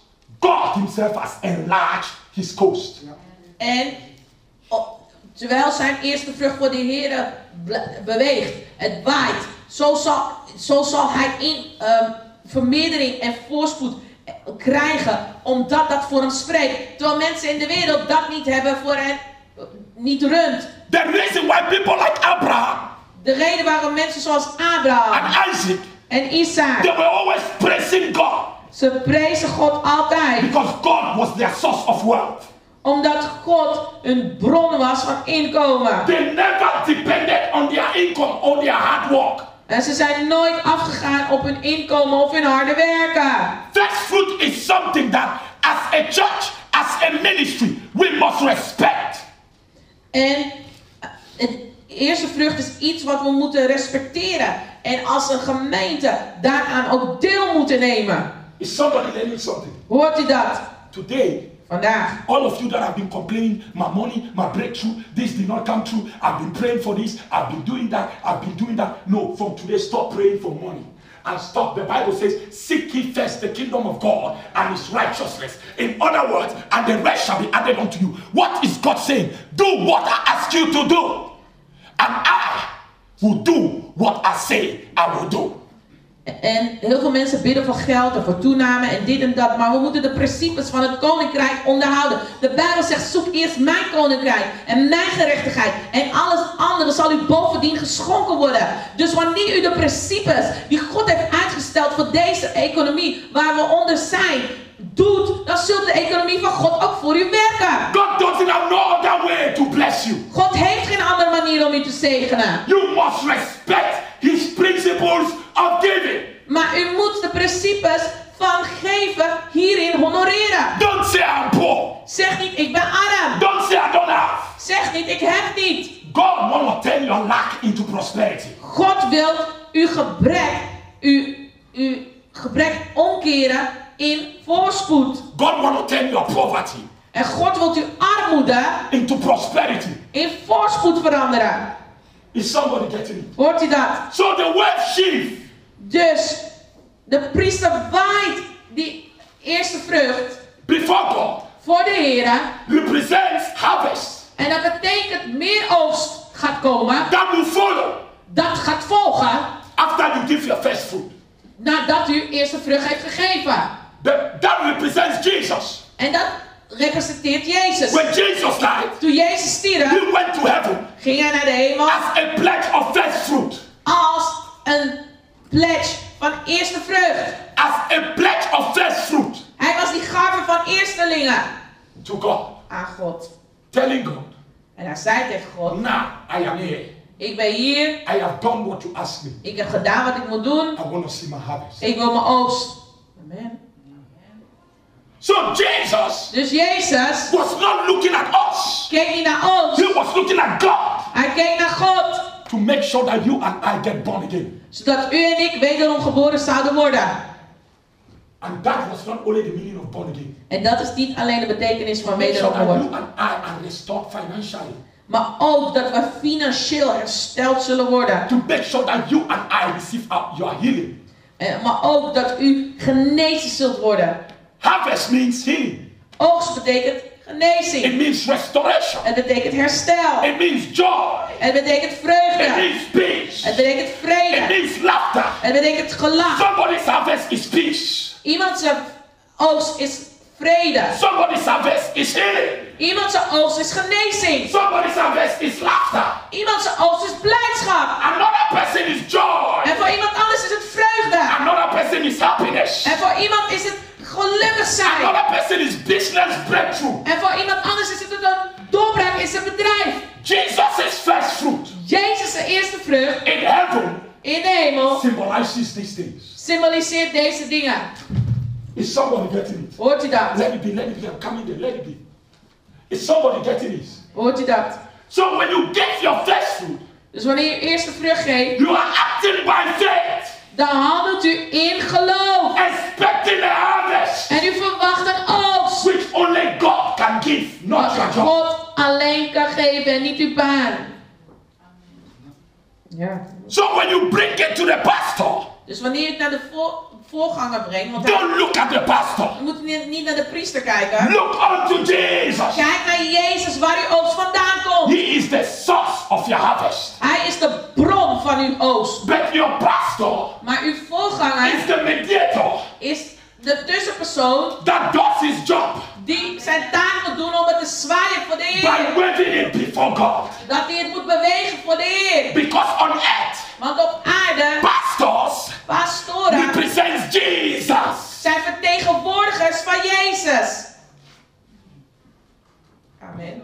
God himself has enlarged his coast. en o- terwijl zijn eerste vrucht voor de Heer beweegt, het waait, zo zal, zo zal hij in ehm, vermeerdering en voorspoed eh, krijgen, omdat dat voor hem spreekt. Terwijl mensen in de wereld dat niet hebben voor hen, eh, niet runt. The reason why people like Abraham De reden waarom mensen zoals Abraham and Isaac, en Isaac, they were always praising God ze prezen God altijd. because God was their source of wealth. Omdat God een bron was van inkomen. They never depended on their income or their hard work. En ze zijn nooit afgegaan op hun inkomen of hun harde werken. First fruit is something that, as a church, as a ministry, we must respect. En het eerste vrucht is iets wat we moeten respecteren. En als een gemeente daaraan ook deel moeten nemen. Is somebody learning something? Hoort u dat? Today, All of you that have been complaining, my money, my breakthrough, this did not come true. I've been praying for this, I've been doing that, I've been doing that. No, from today, stop praying for money. And stop. The Bible says, Seek ye first the kingdom of God and his righteousness. In other words, and the rest shall be added unto you. What is God saying? Do what I ask you to do. And I will do what I say I will do. En heel veel mensen bidden voor geld en voor toename en dit en dat. Maar we moeten de principes van het koninkrijk onderhouden. De Bijbel zegt: zoek eerst mijn koninkrijk en mijn gerechtigheid. En alles andere zal u bovendien geschonken worden. Dus wanneer u de principes die God heeft uitgesteld voor deze economie, waar we onder zijn, doet, dan zult de economie van God ook voor u werken. God doesn't have no other way to bless you. God heeft geen andere manier om u te zegenen. You must respect his principles of giving. Maar u moet de principes van geven hierin honoreren. Don't say I'm poor. Zeg niet, ik ben arm. Don't say I don't have. Zeg niet, ik heb niet. God to turn your lack into prosperity. God wil uw gebrek, uw, uw gebrek omkeren in voorspoed. God want to turn your poverty En God wil uw armoede into prosperity. in voorspoed veranderen. Is somebody getting it? Hoort u dat? So the word sheaf Dus de priester waait die eerste vrucht before God voor de Heer. represents harvest En dat betekent meer oogst gaat komen. that will follow Dat gaat volgen after you give your first fruit. nadat u eerste vrucht heeft gegeven. That, that represents Jesus. En dat representeert Jezus. When Jesus died, Toen Jezus stierf, he went to heaven ging hij naar de hemel as a pledge of first fruit. als een pledge van eerste vrucht. As a pledge of first fruit Hij was die gave van eerstelingen to God. aan God. Telling God, En hij zei tegen God, now I am here. ik ben hier, I have done what you asked me. ik heb gedaan wat ik moet doen, I want to see my harvest. ik wil mijn oogst. Amen. So Jesus Dus Jezus was not looking at us. keek niet naar ons, He was looking at God hij keek naar God. to make sure that you and I get born again. Zodat u en ik wederom geboren zouden worden. And that was not only the meaning of born again. En dat is niet alleen de betekenis van wederom you geboren. and I are restored financially. Maar ook dat we financieel hersteld zullen worden. To make sure that you and I receive our, your healing. Eh, Maar ook dat u genezen zult worden. Harvest means healing. Oogst betekent It genezing. means restoration. Het betekent herstel. It means joy. Het betekent It vreugde. means peace. Het betekent It vrede. means laughter. Het betekent gelach. Somebody's harvest is peace. Iemand zijn oogst is vrede. Somebody's harvest is healing. Iemand zijn oogst is genezing. Somebody's harvest is laughter. Iemand zijn oogst is blijdschap. Another person is joy. En voor iemand anders is het vreugde. Another person is happiness. En voor iemand is het gelukkig zijn. Another person is business breakthrough. En voor iemand anders is het een doorbraak in zijn bedrijf. Jesus is first fruit. Jezus, de eerste vrucht In heaven in de hemel, symbolizes these things. symboliseert deze dingen. Is somebody getting it? Hoort u dat? Let it be, let it be. I'm coming there. Let it be. Is somebody getting it? Hoort u dat? So when you get your first fruit, Dus wanneer je eerste vrucht geeft, you are acting by faith, dan handelt u in geloof. expecting a harvest, En u verwacht een oogst. which only God can give, not Wat your job. God alleen kan geven en niet uw baan. Ja. So when you bring it to the pastor, Dus wanneer je het naar de voor, voorganger brengt, want hij- don't look at the pastor. je moet niet, niet naar de priester kijken. Look unto Jesus. Kijk naar Jezus waar uw oogst vandaan komt. He is the source of your harvest. Hij is de bron van uw oogst. But your pastor Maar uw voorganger is the mediator is de tussenpersoon that does his job die zijn taak moet doen om het te zwaaien voor de by Heer. waving it before God. Dat hij het moet bewegen voor de Heer. Because on earth, Want op aarde, pastors pastoren represents Jesus. zijn vertegenwoordigers van Jezus. Amen.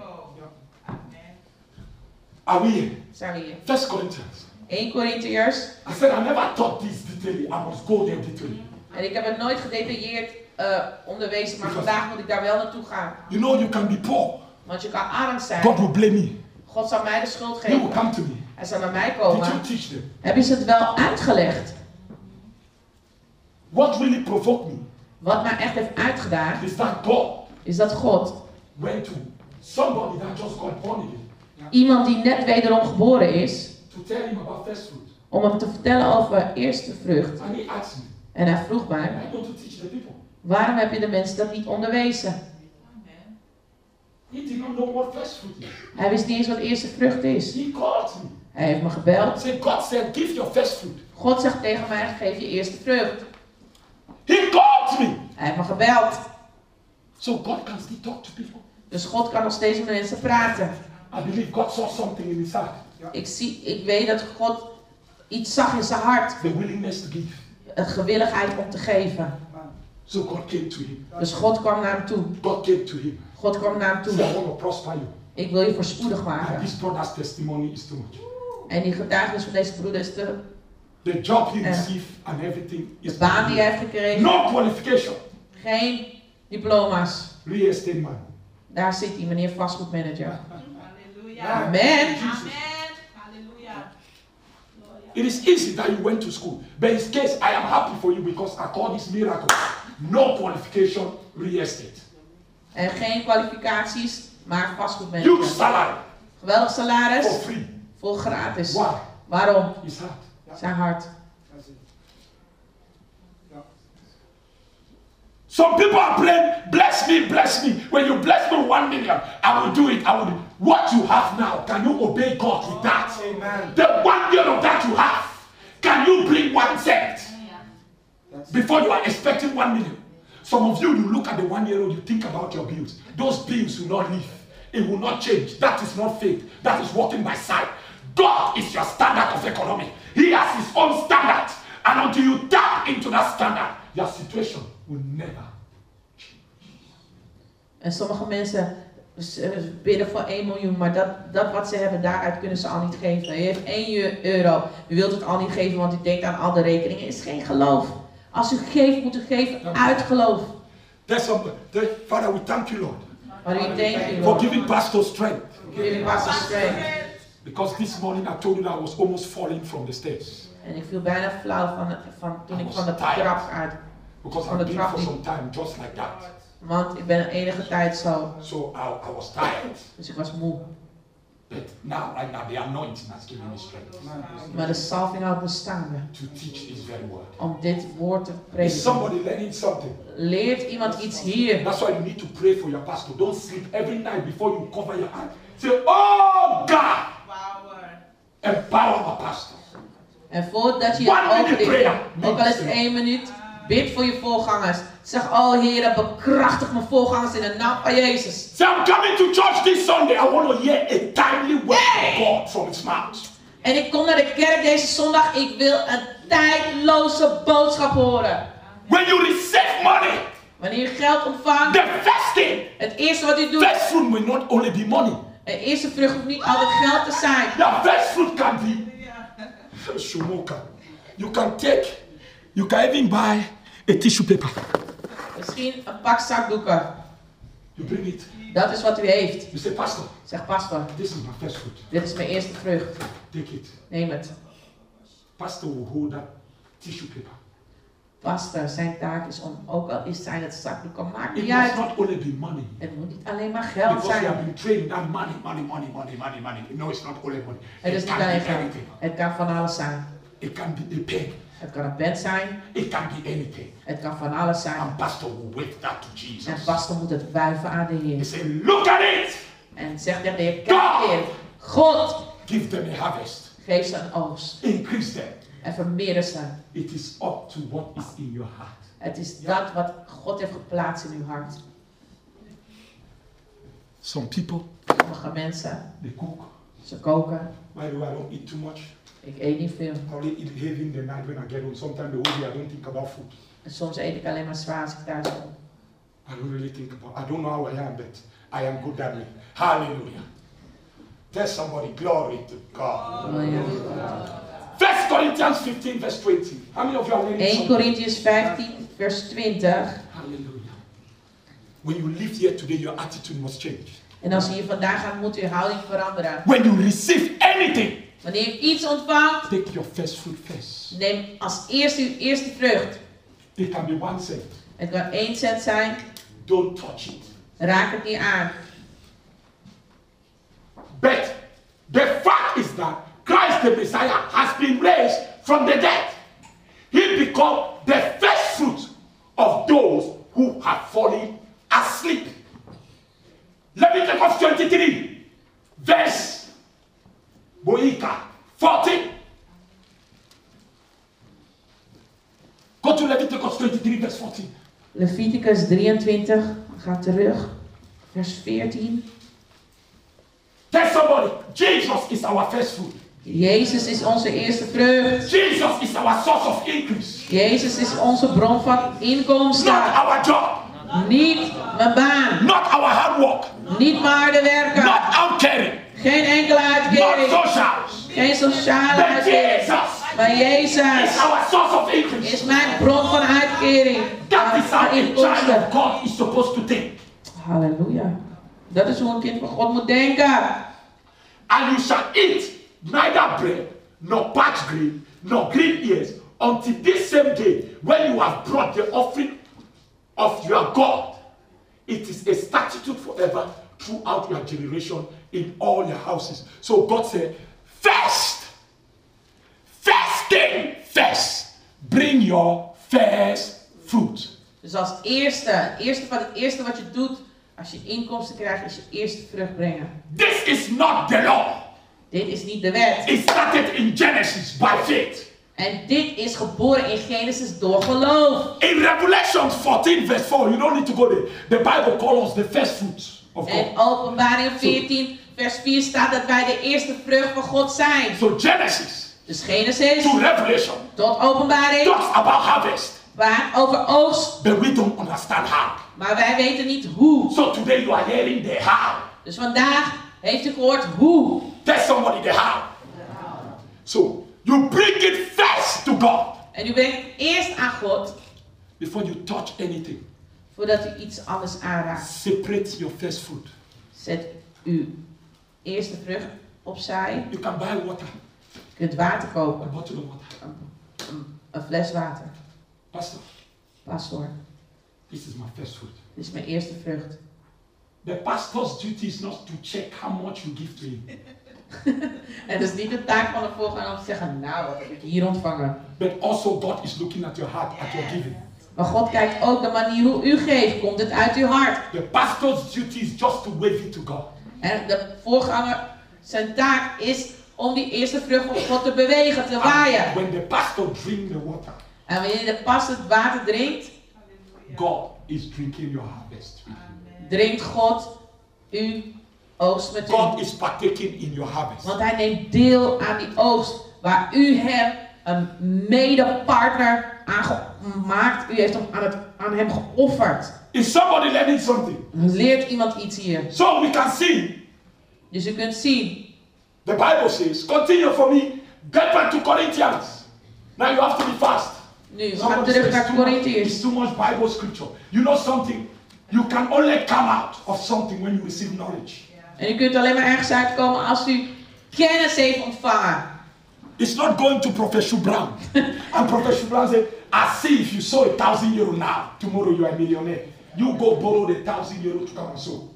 Are we here? Zijn we hier. First Corinthians. 1 Corinthiërs. I said I never taught this detailing. I must go there detailing. En ik heb het nooit gedetailleerd eh, onderwezen, maar vandaag moet ik daar wel naartoe gaan. You know you can be poor. Want je kan arm zijn. God will blame me. God zal mij de schuld He will geven. come to me. Hij zal naar mij Did you komen. teach them? Heb je ze het wel uitgelegd? What really provoked me Wat mij echt heeft uitgedaagd, is that God is dat God, went to somebody that just got born again iemand die net wederom geboren is, to tell him about first fruit. om hem te vertellen over eerste vrucht. And he asked me, En hij vroeg mij, waarom heb je de mensen dat niet onderwezen? He did not know what first fruit is. Hij wist niet eens wat eerste vrucht is. He called me. Hij heeft me gebeld. Say, God said, give your first fruit. God zegt tegen mij, geef je eerste vrucht. He called me. Hij heeft me gebeld. So God can still talk to people. Dus God kan nog steeds met mensen praten. I believe God saw something in his heart. Ik, zie, ik weet dat God iets zag in zijn hart. The willingness to give. Een gewilligheid om te geven. So God came to him. Dus God kwam naar hem toe. God came to him. God kwam naar hem He said, I toe. want to prosper you. Ik wil je voorspoedig And maken. this brother's testimony is too much. En die getuigenis van deze broeder is de, The job he Yeah. received and everything de is baan die hij heeft gekregen. no qualification. Geen diploma's. Real estate man. Daar zit hij, meneer vastgoedmanager. Hallelujah. Amen. Amen. Hallelujah. It is easy that you went to school. But in his case, I am happy for you because I call this miracle. No qualification, real estate. En geen kwalificaties, maar Huge vastgoedmanager. salary Geweldig for salaris, free. vol gratis. Why? Waarom? His heart. Zijn hart. Some people are playing, bless me, bless me. When you bless me one million, I will do it. I will do What you have now, can you obey God with that? Amen. The one year of that you have, can you bring one cent That's before you are expecting one million? Some of you, you look at the one year old, you think about your bills. Those bills will not leave. It will not change. That is not faith. That is walking by sight. God is your standard of economy. He has his own standard. And until you tap into that standard, your situation will never change. En sommige mensen eh, bidden voor 1 miljoen, maar dat, dat wat ze hebben, daaruit kunnen ze al niet geven. U heeft 1 euro, u wilt het al niet geven, want u denkt aan al de rekeningen. Het is geen geloof. Als u geeft, moet u geven uit geloof. There, Father, we thank you, Lord, Maar u denkt u, for Lord. giving pastors strength. Giving pastor strength. Because this morning I told you that I was almost falling from the stairs. En ik viel bijna flauw van, van toen I ik van de trap uit. Because I've been for some time just like that. Want ik ben enige tijd zo. So I, I was tired. Dus ik was moe. But now, right now, the anointing has given me strength Maar de salving houdt me staande. to teach this very word. Om dit woord te Is prediken. somebody learning something? Leert iemand iets hier? That's why you need to pray for your pastor. Don't sleep every night before you cover your eyes. Say, Oh God, Power. empower my pastor. En voordat je dicht prayer. ook al is het één minuut, bid voor je voorgangers. Zeg, oh Heer, bekrachtig mijn voorgangers in de naam van Jezus. Say, I'm coming to church this Sunday. I want to hear a timely word from God from his mouth. En ik kom naar de kerk deze zondag. Ik wil een tijdloze boodschap horen. When you receive money, Wanneer je geld ontvangt, the first thing, het eerste wat u doet, first fruit will not only be money. de eerste vrucht hoeft niet altijd geld te zijn. The first fruit can be Shumoka. You can take, you can even buy a tissue paper. Misschien een pak zakdoeken. You bring it. Dat is wat u heeft. Say, Pastor, Zeg, pastor, this is my first fruit. dit is mijn eerste vrucht. Take it. Neem het. Pastor will hold that tissue paper. Pastor, zijn taak is om, ook al is zijn het zakdoeken, maakt It niet must uit. not only be money. Het moet niet alleen maar geld Because we have zijn. been trained that money, money, money, money, money, money. No, it's not only money. Het is It niet can alleen geld. Het kan van alles zijn. It can be a pen. Het kan een pen zijn. It can be anything. Het kan van alles zijn. And pastor will wave that to En Jesus. pastor moet het wuiven aan de He Heer. say, look at it. En zegt tegen de Heer, kijk Heer, God, Give them a harvest. geef ze een oogst. Increase them. En vermeerder ze. It is up to what is in your heart. Het is dat wat God heeft geplaatst in uw hart. Some people, Sommige mensen, they cook. Ze koken. Why do I don't eat too much? Ik eet niet veel. I only eat heavy in the night when I get home. Sometimes the whole day I don't think about food. En soms eet ik alleen maar zwaar als ik thuis kom. I don't really think about. I don't know how I am, but I am good that way. Hallelujah. Tell somebody glory to God. Halleluja. First Corinthians 15, verse 20. How many of you are learning 1 something? Corinthians 15, vers 20. Hallelujah. When you live here today, your attitude must change. En als je hier vandaan gaat, moet uw houding veranderen. When you receive anything, Wanneer je iets ontvangt, take your first fruit first. neem als eerste uw eerste vrucht. It can be one cent. Het kan 1 cent zijn, Don't touch it. raak het niet aan. But the fact is that Christ the Messiah has been raised from the dead. He become the first fruit of those who have fallen asleep. Leviticus 23, verse Boika 14. Go to Leviticus 23, verse 14. Leviticus 23, ga terug. Vers 14. Tell somebody, Jesus is our first fruit. Jezus is onze eerste vrucht. Jesus is our source of increase. Jezus is onze bron van inkomsten. Not our job, Niet mijn baan. not our hard work, Niet mijn harde werken. not outcaring, Geen enkele not uitkering. socials. Geen sociale uitkering. Maar is Jezus our source of increase. is mijn bron van uitkering. That is how a child of God is supposed to think. Halleluja. Dat is hoe een kind van God moet denken. And you shall eat neither bread, nor parched grain, nor green ears, until this same day when you have brought the offering of your God. It is a statute forever throughout your generation in all your houses. So God said, first, first thing first, bring your first fruit. Dus als eerste, het eerste van het eerste wat je doet als je inkomsten krijgt, is je eerste vrucht brengen. This is not the law. Dit is niet de wet. It started in Genesis by faith. En dit is geboren in Genesis door geloof. In Revelation 14, verse 4, you don't need to go there. The Bible calls us the first fruits of En God. openbaring 14, vers 4 staat dat wij de eerste vrucht van God zijn. So Genesis Dus Genesis to Revelation tot openbaring talks about harvest, waar over oogst. but we don't understand how. Maar wij weten niet hoe. So today you are hearing the how. Dus vandaag heeft u gehoord hoe. Tell somebody the how. So you bring it first to God En u brengt eerst aan God before you touch anything. voordat u iets anders aanraakt. Separate your first fruit. Zet uw eerste vrucht opzij. You can buy water, Je kunt water a kopen. bottle of water. Een, een fles water. Pastor, Pastor, this is my first fruit. dit is mijn eerste vrucht. The pastor's duty is not to check how much you give to him, het is niet de taak van de voorganger om te zeggen, nou wat heb ik hier ontvangen. but also God is looking at your heart, at your giving. Maar God kijkt ook de manier hoe u geeft. Komt het uit uw hart? The pastor's duty is just to wave it to God. En de voorganger, zijn taak is om die eerste vrucht van God te bewegen, te waaien. And when the pastor drinks the water, En wanneer de pas het water drinkt, God is drinking your harvest drinkt God uw oogst met God u. is partaking in your harvest. Want hij neemt deel aan die oogst waar u hem een medepartner aan gemaakt. U heeft hem aan, het, aan hem geofferd. Is somebody learning something? Leert iemand iets hier? So we can see, Dus u kunt zien, the Bible says, continue for me, get back to Corinthians. Now you have to be fast. nu, we terug naar it's too much Bible scripture. You know something? You can only come out of something when you receive knowledge. En u kunt alleen maar ergens uitkomen als u kennis heeft ontvangen. It's not going to Professor Brown. and Professor Brown said, I see if you sow a thousand euro now, tomorrow you are a millionaire. You go borrow the thousand euro to come and sow.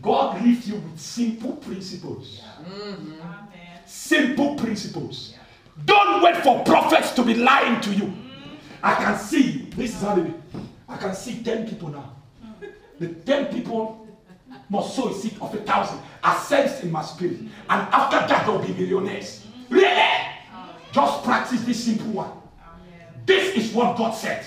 God leaves you with simple principles. Amen. Simple principles. Don't wait for prophets to be lying to you. I can see, this is how they I can see 10 people now. The 10 people must sow a seed of a thousand. I sense in my spirit. And after that, there will be millionaires. Really? Just practice this simple one. This is what God said.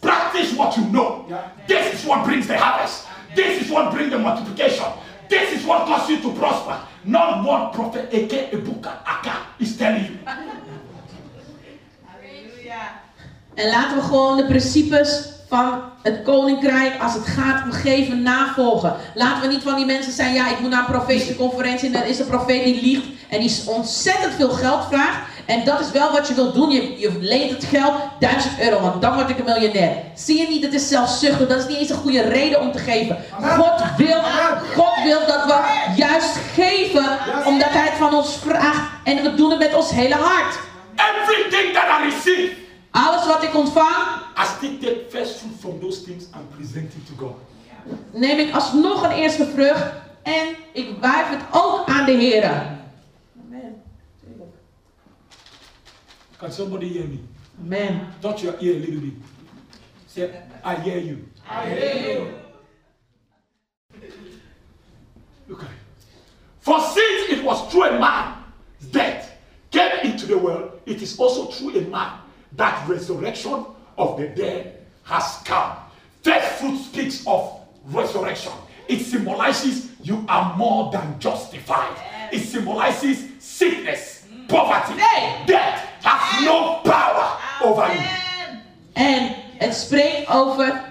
Practice what you know. This is what brings the harvest. This is what brings the multiplication. This is what causes you to prosper. Not what Prophet Eke Ebuka Aka is telling you. Hallelujah. En laten we gewoon de principes van het koninkrijk als het gaat om geven navolgen. Laten we niet van die mensen zijn, ja ik moet naar een profetische conferentie en er is een profeet die liegt en die ontzettend veel geld vraagt. En dat is wel wat je wilt doen. Je, leent het geld, 1000 euro, want dan word ik een miljonair. Zie je niet, het is zelfzuchtig. Dat is niet eens een goede reden om te geven. God wil, God wil dat we juist geven, omdat Hij het van ons vraagt. En we doen het met ons hele hart. Everything that I receive, Alles wat ik ontvang, I still take first fruit from those things and present it to God. neem ik alsnog een eerste vrucht en ik wijf het ook aan de Heer. Amen. Can somebody hear me? Amen. Touch your ear a little bit. Say, I hear you. I hear you. Look at it. For since it was through a man's death came into the world, it is also through a man that resurrection of the dead has come. First fruit speaks of resurrection. It symbolizes you are more than justified. It symbolizes sickness, mm. poverty, Hey. death has no power over you. En het spreekt over,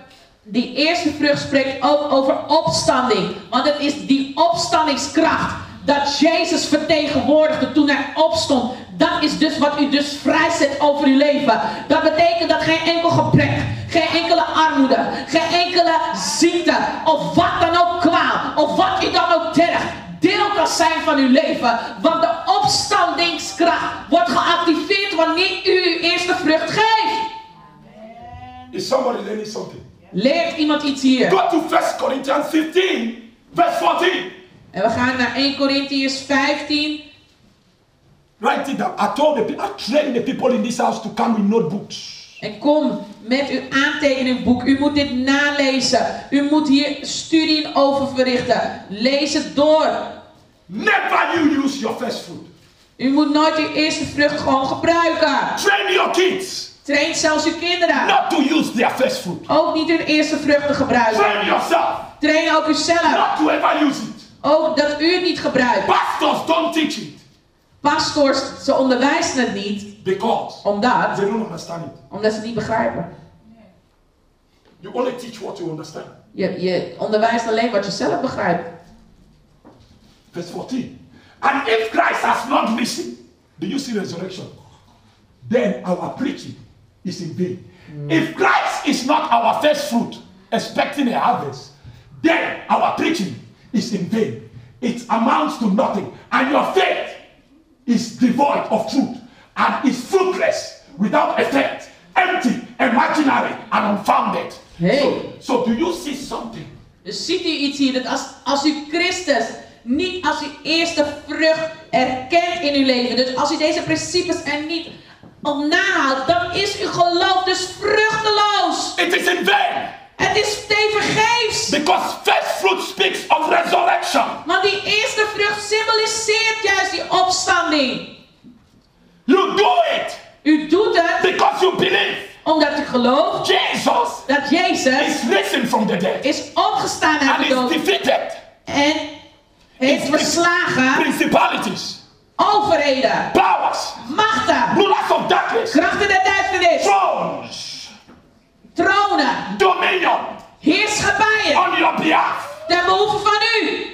die eerste vrucht spreekt ook over opstanding. Want het is die opstandingskracht dat Jezus vertegenwoordigde toen hij opstond. Dat is dus wat u dus vrijzet over uw leven. Dat betekent dat geen enkel gebrek, geen enkele armoede, geen enkele ziekte of wat dan ook kwaal of wat u dan ook tergt deel kan zijn van uw leven. Want de opstandingskracht wordt geactiveerd wanneer u uw eerste vrucht geeft. Is somebody learning something? Leert iemand iets hier? Go to 1 Corinthians 15, verse 14. En we gaan naar 1 Corinthians 15. Write it down. I told the people, I trained the people in this house to come with notebooks. En kom met uw aantekeningboek. U moet dit nalezen. U moet hier studie over verrichten. Lees het door. Never you use your first fruit. U moet nooit uw eerste vrucht gewoon gebruiken. Train your kids Train zelfs uw kinderen. not to use their first fruit. Ook niet hun eerste vrucht te gebruiken. Train yourself Train ook uzelf. not to ever use it. Ook dat u het niet gebruikt. Pastors don't teach it Pastors, ze onderwijzen het niet. because Omdat, they don't understand it. omdat ze het niet begrijpen. You only teach what you understand. Je, je onderwijst alleen wat je zelf begrijpt. Verse 14. And if Christ has not risen, do you see resurrection? Then our preaching is in vain. If Christ is not our first fruit, expecting a harvest, then our preaching is in vain. it amounts to nothing. And your faith is devoid of truth and is fruitless, without effect, empty, imaginary, and unfounded. Hey. So, so do you see something? Dus ziet u iets hier, dat als, als u Christus niet als uw eerste vrucht erkent in uw leven, dus als u deze principes er niet op nahoudt, dan is uw geloof dus vruchteloos. It is in vain. Het is tevergeefs. Because first fruit speaks of resurrection. Want die eerste vrucht symboliseert juist die opstanding. You do it U doet het because you believe omdat u gelooft Jesus dat Jezus is risen from the dead is opgestaan uit and de is dood defeated. en heeft Is verslagen Principalities, overheden, powers, machten, rulers of darkness, krachten der duisternis, thrones, tronen, dominion heerschappijen on your behalf. ten behoeve van u.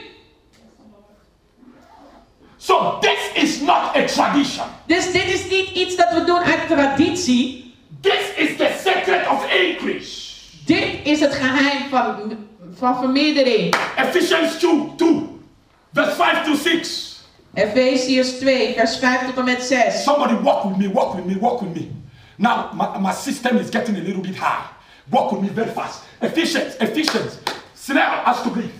So this is not a tradition. Dus dit is niet iets dat we doen uit traditie. This is the secret of increase. Dit is het geheim van, van vermeerdering. Ephesians 2, 2, verse 5 to 6. Efeziërs 2, vers 5 tot en met 6. Somebody walk with me, walk with me, walk with me. Now my, my system is getting a little bit high. Walk with me very fast. Ephesians, Ephesians. Snell has to breathe.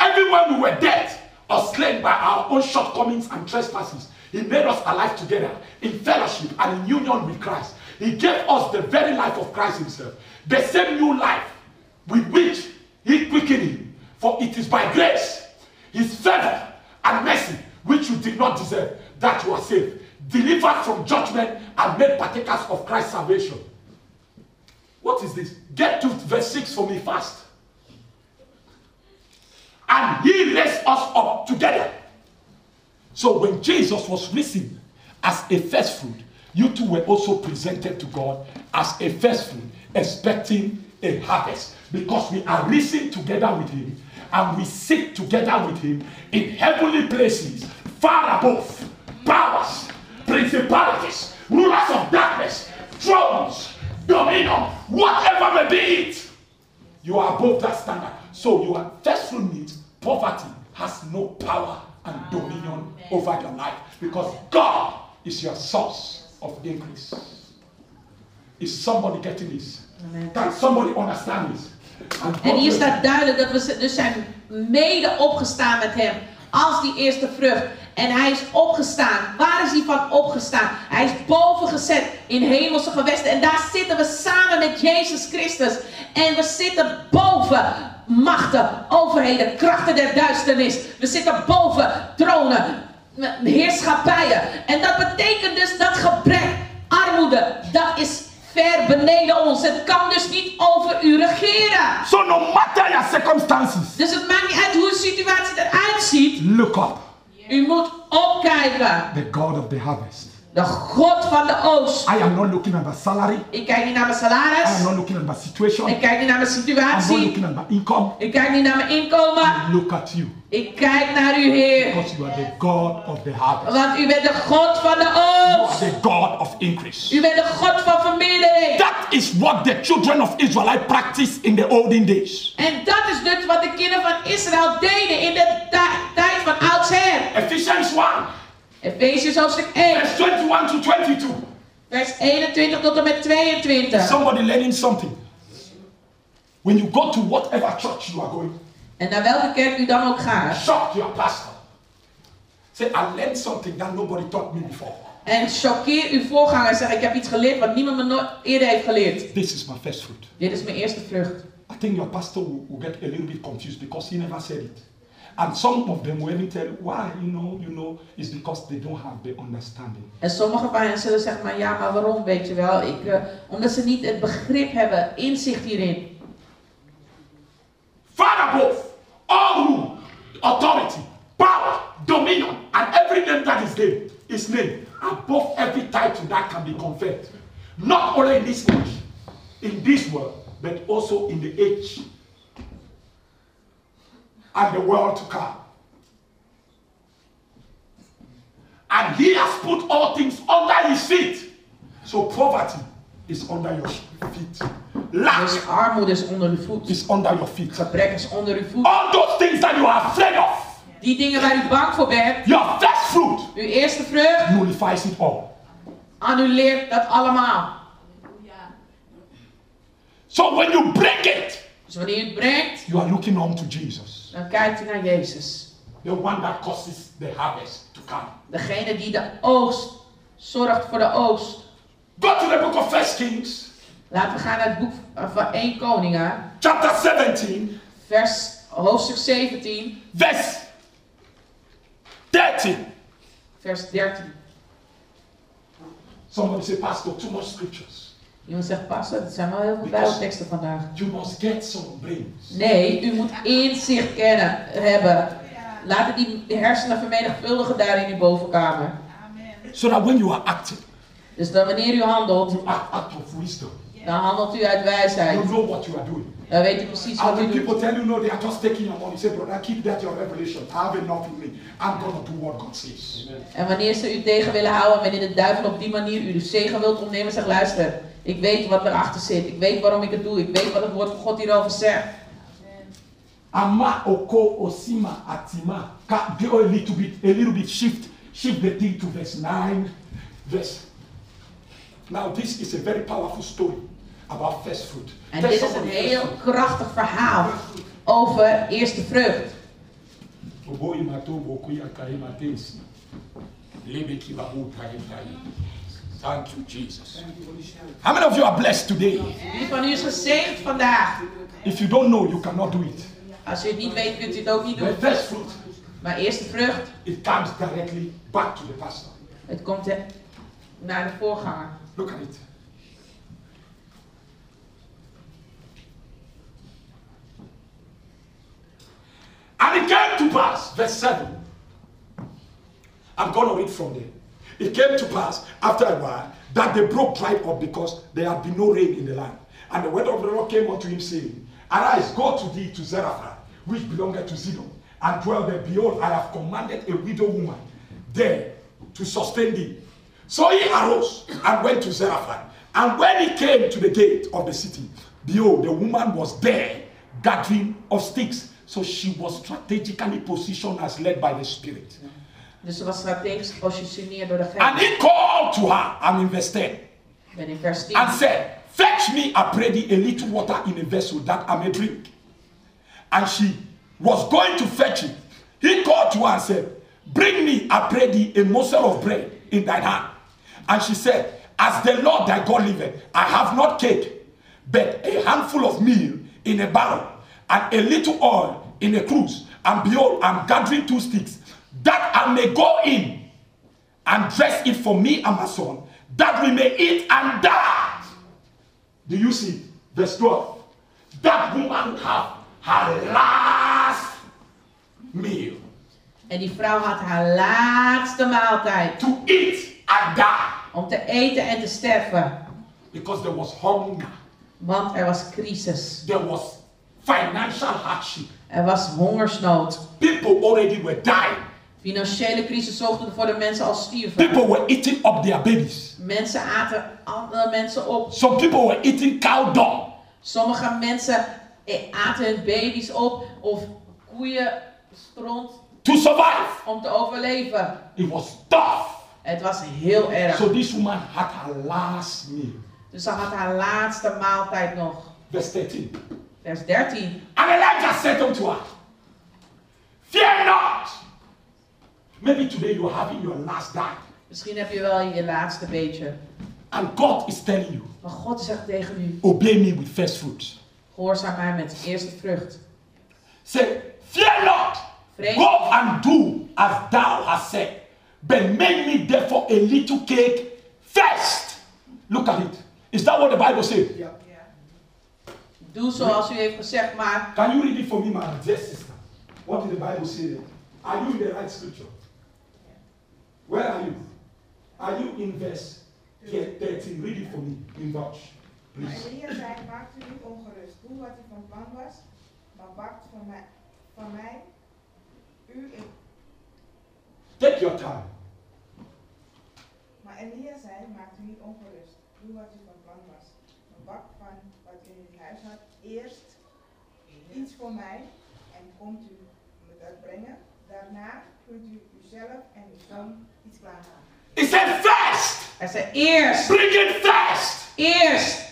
Everywhere we were dead or slain by our own shortcomings and trespasses, He made us alive together in fellowship and in union with Christ. He gave us the very life of Christ Himself, the same new life with which He quickened Him. For it is by grace, His favor, and mercy, which you did not deserve, that you are saved, delivered from judgment, and made partakers of Christ's salvation. What is this? Get to verse 6 for me fast. And he raised us up together. So when Jesus was risen as a first fruit, you two were also presented to God as a first fruit, expecting a harvest. Because we are risen together with him and we sit together with him in heavenly places, far above powers, principalities, rulers of darkness, thrones, dominion, whatever may be it. You are above that standard. So you are first fruit means poverty has no power and dominion over your life because God is your source of increase. Is somebody getting this? Can somebody understand this? And En hier staat duidelijk dat we dus zijn mede opgestaan met hem als die eerste vrucht. En hij is opgestaan. Waar is hij van opgestaan? Hij is boven gezet in hemelse gewesten. En daar zitten we samen met Jezus Christus. En we zitten boven machten, overheden, krachten der duisternis. We zitten boven tronen, heerschappijen. En dat betekent dus dat gebrek, armoede, dat is ver beneden ons. Het kan dus niet over u regeren. So no matter your circumstances, Dus het maakt niet uit hoe de situatie eruit ziet. look up. U moet opkijken. The God of the harvest. De God van de oost. I am not looking at my salary. Ik kijk niet naar mijn I am salaris. not looking at my situation. Ik kijk niet naar mijn I'm not situatie. looking at my income. Ik kijk niet naar mijn inkomen. I look at you Ik kijk naar u, Heer. because you are the God of the harvest. Want u bent de God van de You are oost. the God of increase. U bent de God van vermeerdering. That is what the children of Israel practiced in the olden days. En dat is dus wat de kinderen van Israël deden in de ti- tijd van oudsher. Ephesians 1, Efeziërs hoofdstuk 1, verse 21 to 22. vers 21 tot en met 22. Somebody learning something. When you go to whatever church you are going, En naar welke kerk u dan ook gaat. shock your pastor. Say, I learned something that nobody taught me before. En choqueer uw voorganger en zeg ik heb iets geleerd wat niemand me nooit eerder heeft geleerd. This is my first fruit. Dit is mijn eerste vrucht. I think your pastor will, will get a little bit confused because he never said it. And some of them will even tell you why, you know, you know, it's because they don't have the understanding. En sommige van hen zullen zeggen, maar ja, maar waarom weet je wel? Ik, eh, omdat ze niet het begrip hebben, inzicht hierin. Far above all rule, authority, power, dominion, and every name that is named is named above every title that can be conferred. Not only in this age, in this world, but also in the age and the world to come. And he has put all things under his feet. So poverty is under your feet. lack Dus armoede is onder uw voet. is under your feet. Gebrek is onder uw voet. All those things that you are afraid of, Die dingen waar u bang voor bent, your first fruit uw eerste vrucht, nullifies it all. annuleert dat allemaal. So when you break it, Dus wanneer u het brengt, you are looking on to Jesus, dan kijkt u naar Jezus. the one that causes the harvest to come. Degene die de oogst zorgt voor de oogst. Go to the book of First Kings, Laten we gaan naar het boek van 1 Koningen, chapter 17, vers, hoofdstuk 17, verse 13. vers 13. Somebody say, Pastor, too much scriptures. Iemand zegt, pastor, dat zijn wel heel veel bijbelteksten vandaag. You must get some brains. Nee, u moet inzicht kennen, hebben. Laten die hersenen vermenigvuldigen daar in uw bovenkamer. So that when you are acting, Dus dan wanneer u handelt, you act out of wisdom. dan handelt u uit wijsheid. You know what you are doing. Dan weet u precies And wat u doet. people tell you no, they are just taking your money, say, brother, keep that your revelation. I have enough in me. I'm gonna do what God says. En wanneer ze u tegen willen houden, wanneer de duivel op die manier u de zegen wilt ontnemen, zeg luister. Ik weet wat erachter zit. Ik weet waarom ik het doe. Ik weet wat het woord van God hierover zegt. Ama oko osima atima. Ka go a little bit, a little bit shift, shift the thing to verse 9, verse. Now this is a very powerful story about first fruit. En dit is een heel krachtig verhaal over eerste vrucht. Obo imatobo kuya kaima tensi. Lebe kiba uta hitai. Thank you, Jesus. How many of you are blessed today? Wie van u is gezegend vandaag? If you don't know, you cannot do it. Als u het niet weet, kunt u het ook niet The doen. first fruit, Maar eerste vrucht, it comes directly back to the pastor. het komt hè, naar de voorganger. Look at it. And it came to pass, verse 7. I'm going to read from there. It came to pass after a while that the brook dried up because there had been no rain in the land. And the word of the Lord came unto him, saying, Arise, go to thee to Zarephath, which belongeth to Zidon, and dwell there. Behold, I have commanded a widow woman there to sustain thee. So he arose and went to Zarephath. And when he came to the gate of the city, behold, the woman was there gathering of sticks. So she was strategically positioned as led by the Spirit. Dus ze was strategisch gepositioneerd door de And he called to her, I'm in verse 10, Ik in vers 10. and said, Fetch me, I pray thee, a little water in a vessel that I may drink. And she was going to fetch it. He called to her and said, Bring me, I pray thee, a morsel of bread in thine hand. And she said, As the Lord thy God liveth, I have not cake, but a handful of meal in a barrel, and a little oil in a cruse. And behold, I'm gathering two sticks, that I may go in and dress it for me and my son, that we may eat and die. Do you see? Verse 12. That woman have her last meal En die vrouw had haar laatste maaltijd to eat and die om te eten en te sterven. because there was hunger, Want er was crisis. there was financial hardship. Er was hongersnood. People already were dying. Financiële crisis zorgde ervoor dat mensen al stierven. People were eating up their babies. Mensen aten andere mensen op. Some people were eating cow dung. Sommige mensen eh, aten hun baby's op of koeien stront to survive. om te overleven. It was tough. Het was heel erg. So this woman had her last meal. Dus ze had haar laatste maaltijd nog. Verse 13. Vers 13. And Elijah said unto her, Fear not. Maybe today you're having your last dime. Misschien heb je wel je laatste beetje. And God is telling you, Maar God zegt tegen u, obey me with first fruits. gehoorzaam mij met de eerste vrucht. Say, fear not. Go and do as thou hast said. But make me therefore a little cake first. Look at it. Is that what the Bible says? Yeah. Doe zoals u heeft gezegd, maar Can you read it for me, my dear sister? What did the Bible say? Are you in the right scripture? Where are you? Are you in verse 13? Read it for me in Dutch, Maar please. Elia zei, maakt u niet ongerust. Doe wat u van plan was, maar bakt van mij, van mij u in. Take your time. Maar Elia zei, maakt u niet ongerust. Doe wat u van plan was, maar bakt van wat wat in uw huis had, eerst iets voor mij en komt u me dat brengen. Daarna kunt u uzelf en uw zoon. He said, First, Hij zei eerst, bring it first. eerst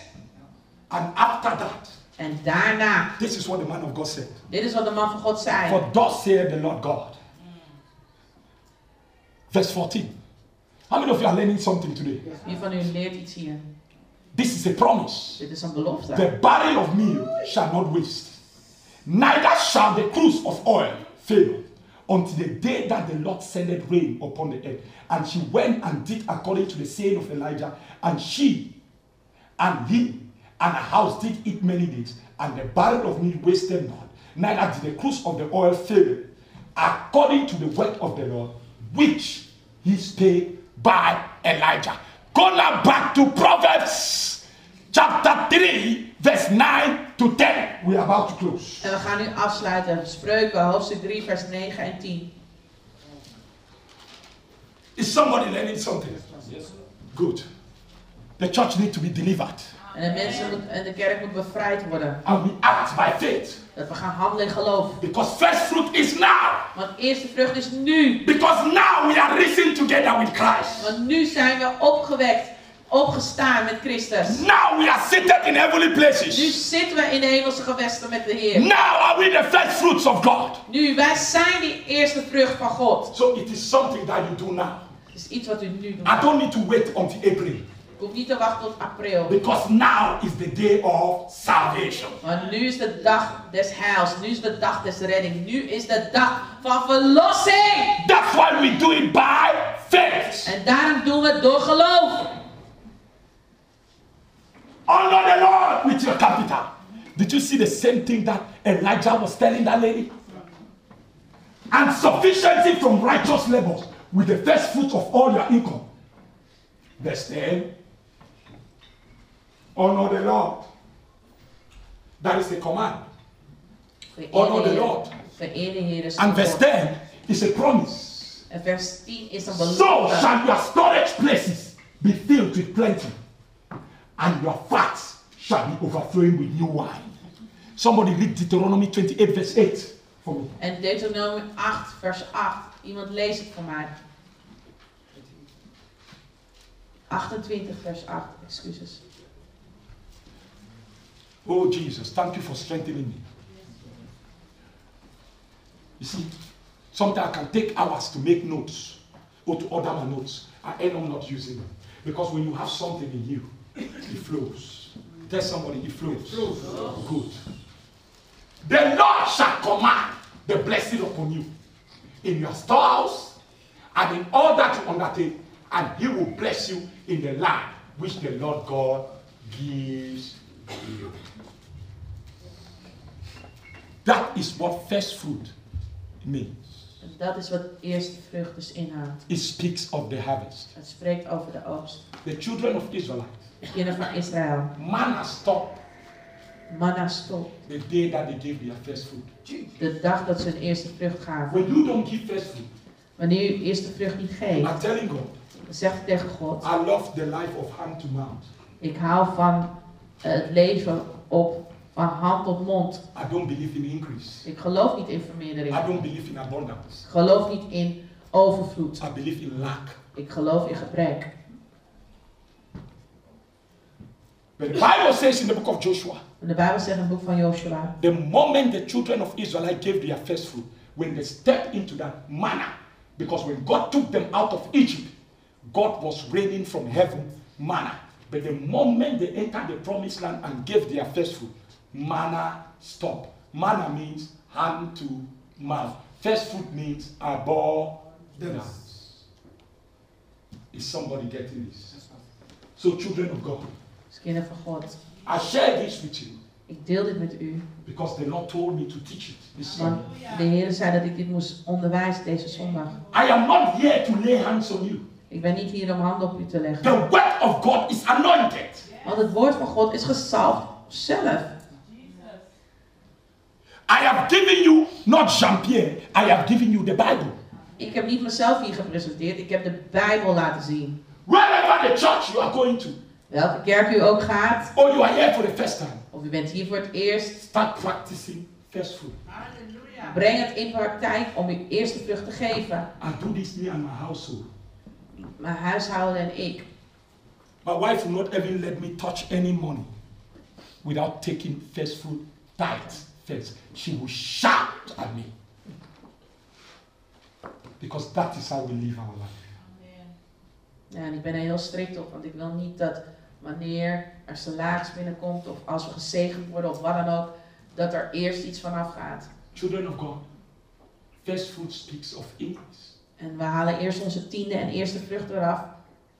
And after that, And daarna. this is what the man of God said. Dit is wat de man van God zei. For thus saith the Lord God. Verse 14. How many of you are learning something today? Wie van u leert iets hier? This is a promise. Dit is een belofte. The barrel of meal shall not waste, neither shall the cruse of oil fail until the day that the Lord sendeth rain upon the earth. And she went and did according to the saying of Elijah, and she and he and her house did eat many days, and the barrel of meal wasted not, neither did the cruse of the oil fail, according to the word of the Lord, which he spake by Elijah. Go now back to Proverbs chapter 3, verse 9 to 10. We are about to close. En we gaan nu afsluiten. Spreuken, hoofdstuk 3, vers 9 en 10. Is somebody learning something? Yes. Good. The church needs to be delivered. En de, mensen moet, en de kerk moet bevrijd worden. And we act by faith. Dat we gaan handelen in geloof. Because first fruit is now. Want eerste vrucht is nu. Because now we are risen together with Christ. Want nu zijn we opgewekt, opgestaan met Christus. Now we are seated in heavenly Nu places. zitten we in de hemelse gewesten met de Heer. Now are we the first fruits of God. Nu, wij zijn die eerste vrucht van God. So it is something that you do now. Het is iets wat u nu doet. I don't need to wait until April. Ik hoef niet te wachten tot april. Because now is the day of salvation. Want nu is de dag des heils. Nu is de dag des redding. Nu is de dag van verlossing. That's why we do it by faith. En daarom doen we het door geloof. Honor the Lord with your capital. Did you see the same thing that Elijah was telling that lady? And sufficiency from righteous labors with the first fruit of all your income. Verse 10. Honor the Lord. That is the command. Honor the Lord. Vereer de Heer is And verse 10 is a promise. En vers 10 is een So shall your storage places be filled with plenty, and your vats shall be overflowing with new wine. Somebody read Deuteronomy 28, verse 8 for me. En Deuteronomy 8, vers 8. Iemand leest het voor mij. 28, vers 8. Excuses. Oh, Jesus, thank you for strengthening me. You see, sometimes I can take hours to make notes or to order my notes. I end up not using them. Because when you have something in you, it flows. Tell somebody it flows. Good. The Lord shall command the blessing upon you in your storehouse and in all that you undertake, and He will bless you in the land which the Lord God gives you. That is what first fruit means. Dat is wat eerste vrucht dus inhoudt. It speaks of the harvest. Het spreekt over de oogst. The children of Israelites, De kinderen van Israël. manna stopped Manna stop. the day that they gave their first fruit. De dag dat ze hun eerste vrucht gaven. When you don't give first fruit, Wanneer je eerste vrucht niet geeft, I'm telling God, dan zegt je tegen God. I love the life of hand to mouth. Ik hou van het leven op van hand tot mond. I don't believe in increase. Ik geloof niet in I vermeerdering. don't believe in abundance. Ik geloof niet in overvloed. I believe in lack. Ik geloof in gebrek. But the Bible says in the book of Joshua, de Bijbel zegt in het boek van Joshua. the moment the children of Israel gave their first fruit, when they stepped into that manna, because when God took them out of Egypt, God was raining from heaven manna. But the moment they entered the promised land and gave their first fruit, manna stopped. Manna means hand to mouth. First fruit means above abundance. Is somebody getting this? So, children of God, Als kinderen van God. I share this with you Ik deel dit met u. because the Lord told me to teach it this Want de Heer zei dat ik dit moest onderwijzen deze zondag. I am not here to lay hands on you. Ik ben niet hier om handen op u te leggen. The word of God is anointed. Want het woord van God is gezalfd zelf. I have given you not Jean-Pierre, I have given you the Bible. Ik heb niet mezelf hier gepresenteerd. Ik heb de Bijbel laten zien. Wherever the church you are going to, Welke kerk u ook gaat. or you are here for the first time, Of u bent hier voor het eerst. Start practicing first fruit. Hallelujah. Breng het in praktijk om uw eerste vrucht te geven. I do this me and my household. Mijn huishouden en ik. My wife will not even let me touch any money without taking first fruit tithe first. She will shout at me. Because that is how we live our life. Ja, en ik ben er heel strikt op, want ik wil niet dat wanneer er salaris binnenkomt of als we gezegend worden of wat dan ook, dat er eerst iets vanaf gaat. Children of God, first fruit speaks of increase. En we halen eerst onze tiende en eerste vrucht eraf.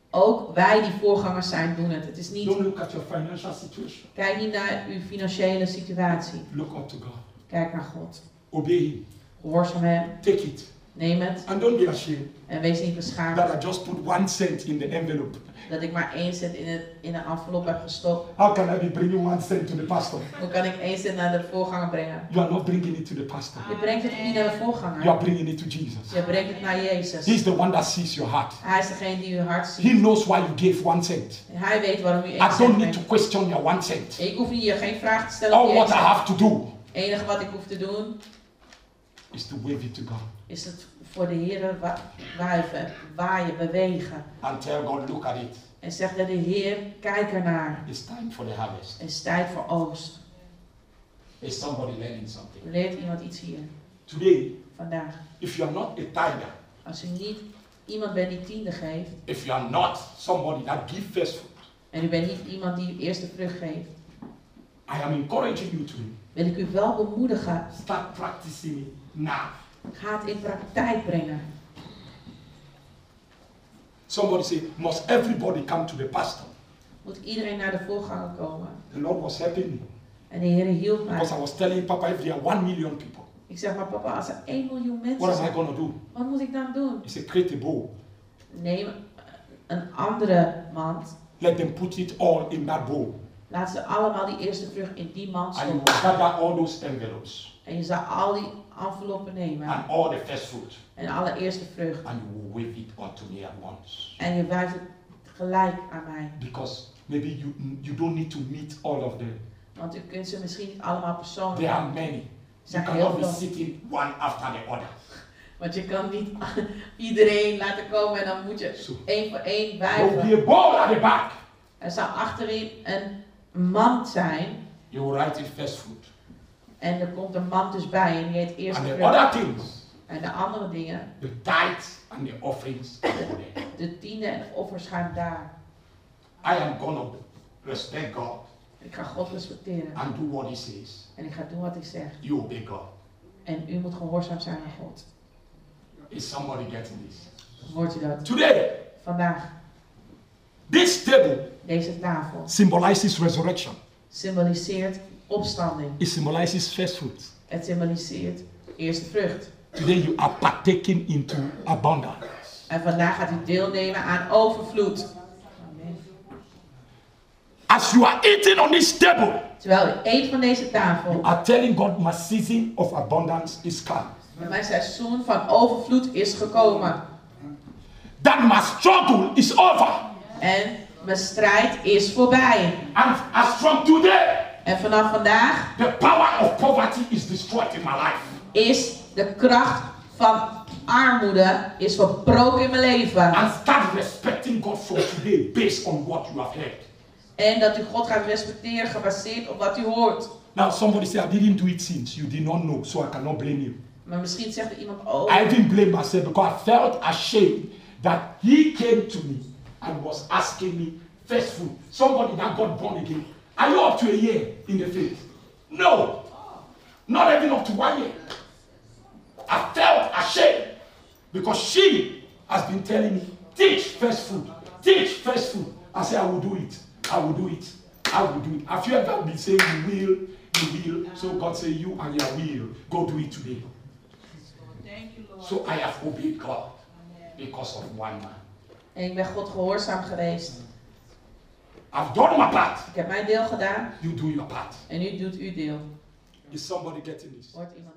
Ook wij die voorgangers zijn doen het. Het is niet, Don't look at your financial situation. kijk niet naar uw financiële situatie. Look up to God. Kijk naar God. Obey Him. Gehoorzaam hem. Take it. Neem het. And don't be ashamed En wees niet beschaamd that I just put one cent in the envelope. dat ik maar één cent in, het, in een envelop heb gestopt. How can I be bringing one cent to the pastor? Hoe kan ik één cent naar de voorganger brengen? You are not bringing it to the pastor. Je brengt het niet naar de You voorganger. are bringing it to Jesus. Je brengt het naar Jezus. He's the one that sees your heart. Hij is degene die uw hart He ziet. knows why you gave one cent. En hij weet waarom u één I don't cent need to question your one cent. Ik hoef hier geen vraag te stellen All what I cent. have to do Het enige wat ik hoef te doen, is to wave it to God is het voor de Heer wuiven, waaien, bewegen. and tell God, look at it. En zeg dat de Heer, kijk ernaar. It's time for the harvest. Het is tijd voor oogst. Is somebody learning something? Leert iemand iets hier, Today, vandaag. if you are not a tither, Als u niet iemand bent die tiende geeft, if you are not somebody that gives first fruit, en u bent niet iemand die eerste vrucht geeft, I am encouraging you today. wil ik u wel bemoedigen. Start practicing now. Ga het in praktijk brengen. Somebody say, must everybody come to the pastor? Moet iedereen naar de voorganger komen. The Lord was helping me En de Heer hielp mij. because I was telling Papa, if there are one million people, Ik zeg maar, papa, als er 1 miljoen mensen what am I to do? wat moet ik dan doen? He said, create a bowl. Neem een andere mand. Let them put it all in that bowl. Laat ze allemaal die eerste vrucht in die mand And you stoppen. gather all those envelopes En je zal al die enveloppen nemen. and all the first fruit, En alle eerste vrucht. and you will wave it unto me at once. En je wijst het gelijk aan mij. Because maybe you you don't need to meet all of them. Want u kunt ze misschien niet allemaal persoonlijk. There are many. You cannot be sitting one after the other. Want je kan niet iedereen laten komen en dan moet je So één voor één wijven. Er zal achterin een mand zijn. You will write it first fruit. En er komt een mand dus bij en die heet And the vrucht. other things, En de andere dingen, the tithes and the offerings, de tiende en de offers gaan daar. I am to respect God Ik ga God respecteren. and do what He says. En ik ga doen wat hij zegt. You obey God. En u moet gehoorzaam zijn aan God. Is somebody getting this? Hoort u dat? Today, Vandaag, this table deze tafel symbolizes resurrection. symboliseert opstanding. It symbolizes first fruit. Het symboliseert eerste vrucht. Today you are partaking into abundance. En vandaag gaat u deelnemen aan overvloed. Amen. As you are eating on this table, Terwijl u eet van deze tafel, you are telling God my season of abundance is come. dat mijn seizoen van overvloed is gekomen. That my struggle is over. En mijn strijd is voorbij. And as from today, En vanaf vandaag the power of poverty is destroyed in my life. is de kracht van armoede is verbroken in mijn leven. And start respecting God from today based on what you have heard. En dat u God gaat respecteren gebaseerd op wat u hoort. Now somebody say, I didn't do it since you did not know, so I cannot blame you. Maar misschien zegt er iemand, oh, I even blame myself because I felt ashamed that he came to me and was asking me first food. Somebody that got born again. Are you up to a year in the faith? No. Not even up to one year. I felt ashamed because she has been telling me, teach first food, teach first food. I said, I will do it. I will do it. I will do it. Have you ever been saying you will, you will? So God said, you and your will, go do it today. You, So I have obeyed God because of one man. en ik ben God gehoorzaam geweest. I've done my part. Ik heb mijn deel gedaan You do your part. en u doet uw deel. Is somebody getting this? Hoort iemand?